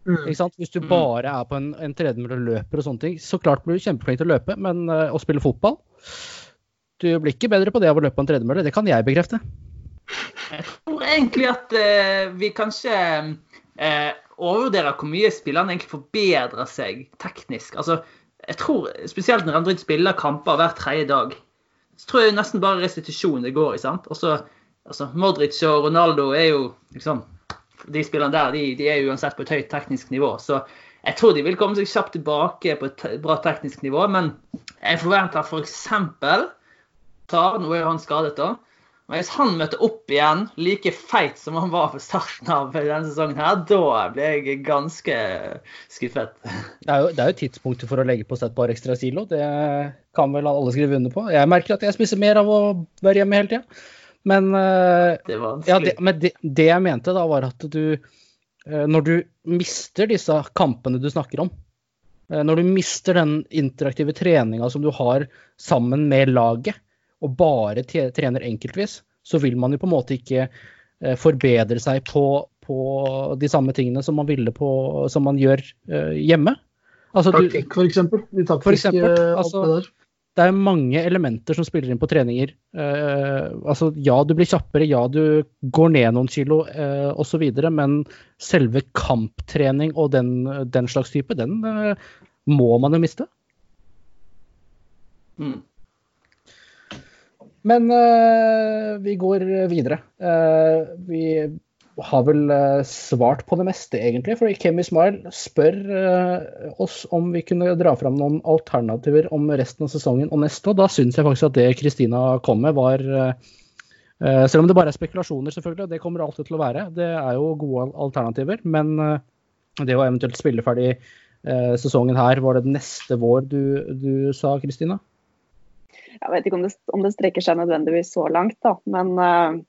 Speaker 1: Ikke sant? Hvis du
Speaker 2: Mm.
Speaker 1: bare er på en, en tredemølle og løper og sånne ting, så klart blir du kjempeflink til å løpe, men eh, å spille fotball Du blir ikke bedre på det av å løpe på en tredemølle, det kan jeg bekrefte.
Speaker 2: Jeg tror egentlig at uh, vi kanskje uh, overvurderer hvor mye spillerne egentlig forbedrer seg teknisk. Altså, jeg tror Spesielt når Real spiller kamper hver tredje dag, så tror jeg nesten bare restitusjon det går i. sant? Også, altså, Modric og Ronaldo er jo liksom De spillerne der de, de er uansett på et høyt teknisk nivå. Så jeg tror de vil komme seg kjapt tilbake på et bra teknisk nivå. Men jeg forventer f.eks. Tar, nå er han skadet, da. Men hvis han møter opp igjen like feit som han var ved starten av denne sesongen, her, da blir jeg ganske skuffet.
Speaker 1: Det er, jo, det er jo tidspunktet for å legge på seg et par ekstra kilo. Det kan vel alle skrive under på. Jeg merker at jeg spiser mer av å være hjemme hele tida. Men, eh,
Speaker 2: Det
Speaker 1: ja, det, men det, det jeg mente da, var at du eh, når du mister disse kampene du snakker om, eh, når du mister den interaktive treninga som du har sammen med laget, og bare trener enkeltvis, så vil man jo på en måte ikke eh, forbedre seg på, på de samme tingene som man ville på, som man gjør eh, hjemme. Altså,
Speaker 3: Taktikk, for eksempel. De taktiske,
Speaker 1: For eksempel,
Speaker 3: alt
Speaker 1: altså-
Speaker 3: det der.
Speaker 1: det er mange elementer som spiller inn på treninger. Eh, altså, ja, du blir kjappere, ja, du går ned noen kilo eh, osv., men selve kamptrening og den, den slags type, den eh, må man jo miste.
Speaker 2: Mm.
Speaker 1: Men uh, vi går videre. Uh, vi har vel uh, svart på det meste, egentlig. fordi Kemi Smile spør oss om vi kunne dra fram noen alternativer om resten av sesongen og neste. Og da syns jeg faktisk at det Kristina kom med, var Selv om det bare er spekulasjoner, selvfølgelig, og det kommer det alltid til å være. Det er jo gode alternativer. Men det å eventuelt spille ferdig sesongen her, var det neste vår du, du sa, Kristina?
Speaker 4: Jeg vet ikke om det, om det strekker seg nødvendigvis så langt, da. Men uh,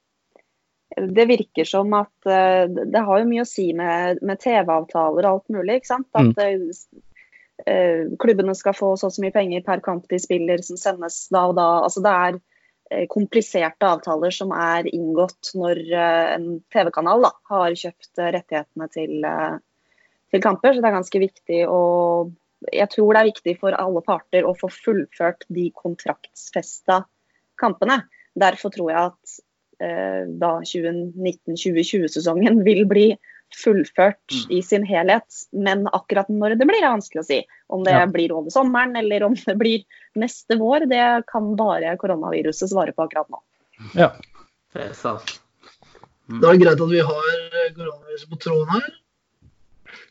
Speaker 4: det virker som at uh, det har jo mye å si med, med TV-avtaler og alt mulig. ikke sant? At uh, klubbene skal få så og så mye penger per kamp de spiller som sendes da og da. Altså Det er kompliserte avtaler som er inngått når en TV-kanal har kjøpt rettighetene til, til kamper. Så det er ganske viktig å jeg tror det er viktig for alle parter å få fullført de kontraktsfesta kampene. Derfor tror jeg at eh, da 2019-2020-sesongen vil bli fullført i sin helhet. Men akkurat når det blir, er vanskelig å si. Om det
Speaker 1: Ja.
Speaker 4: blir over sommeren eller om det blir neste vår, det kan bare koronaviruset svare på akkurat nå.
Speaker 1: Ja.
Speaker 2: Det er sant.
Speaker 3: Da er det greit at vi har eh, koronaviruset på tråden her.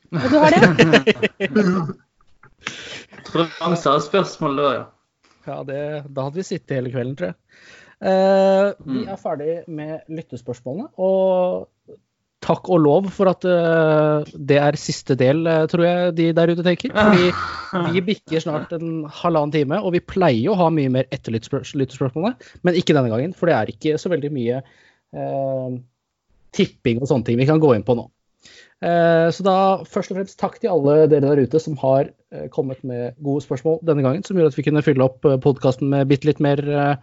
Speaker 4: Og du har det? *laughs*
Speaker 2: Som spørsmål da, ja.
Speaker 1: Ja, det, da hadde vi sittet hele kvelden, tror jeg. Eh, vi
Speaker 2: Mm.
Speaker 1: er ferdig med lyttespørsmålene. Og takk og lov for at uh, det er siste del, eh, tror jeg de der ute tenker. Fordi *laughs* vi bikker snart en halvannen time, og vi pleier å ha mye mer etter lyttespørsmålene, men ikke denne gangen. For det er ikke så veldig mye uh, tipping og sånne ting vi kan gå inn på nå. Eh, Så da først og fremst takk til alle dere der ute som har eh, kommet med gode spørsmål denne gangen, som gjorde at vi kunne fylle opp podkasten med bitte litt mer, eh,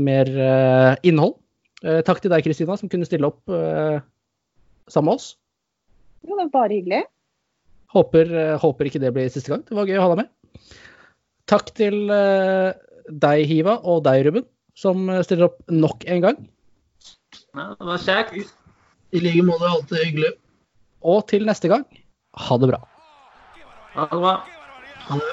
Speaker 1: mer eh, innhold. Eh, Takk til deg, Kristina, som kunne stille opp eh, sammen med oss.
Speaker 4: Jo, det var bare hyggelig.
Speaker 1: Håper, eh, håper ikke det blir siste gang. Det var gøy å ha deg med. Takk til eh, deg, Hiva, og deg, Ruben, som eh, stiller opp nok en gang.
Speaker 2: ja. Det var kjekt.
Speaker 3: I like måte alltid hyggelig.
Speaker 1: Og til neste gang, ha det bra.
Speaker 2: Ha det bra.
Speaker 3: Ha det.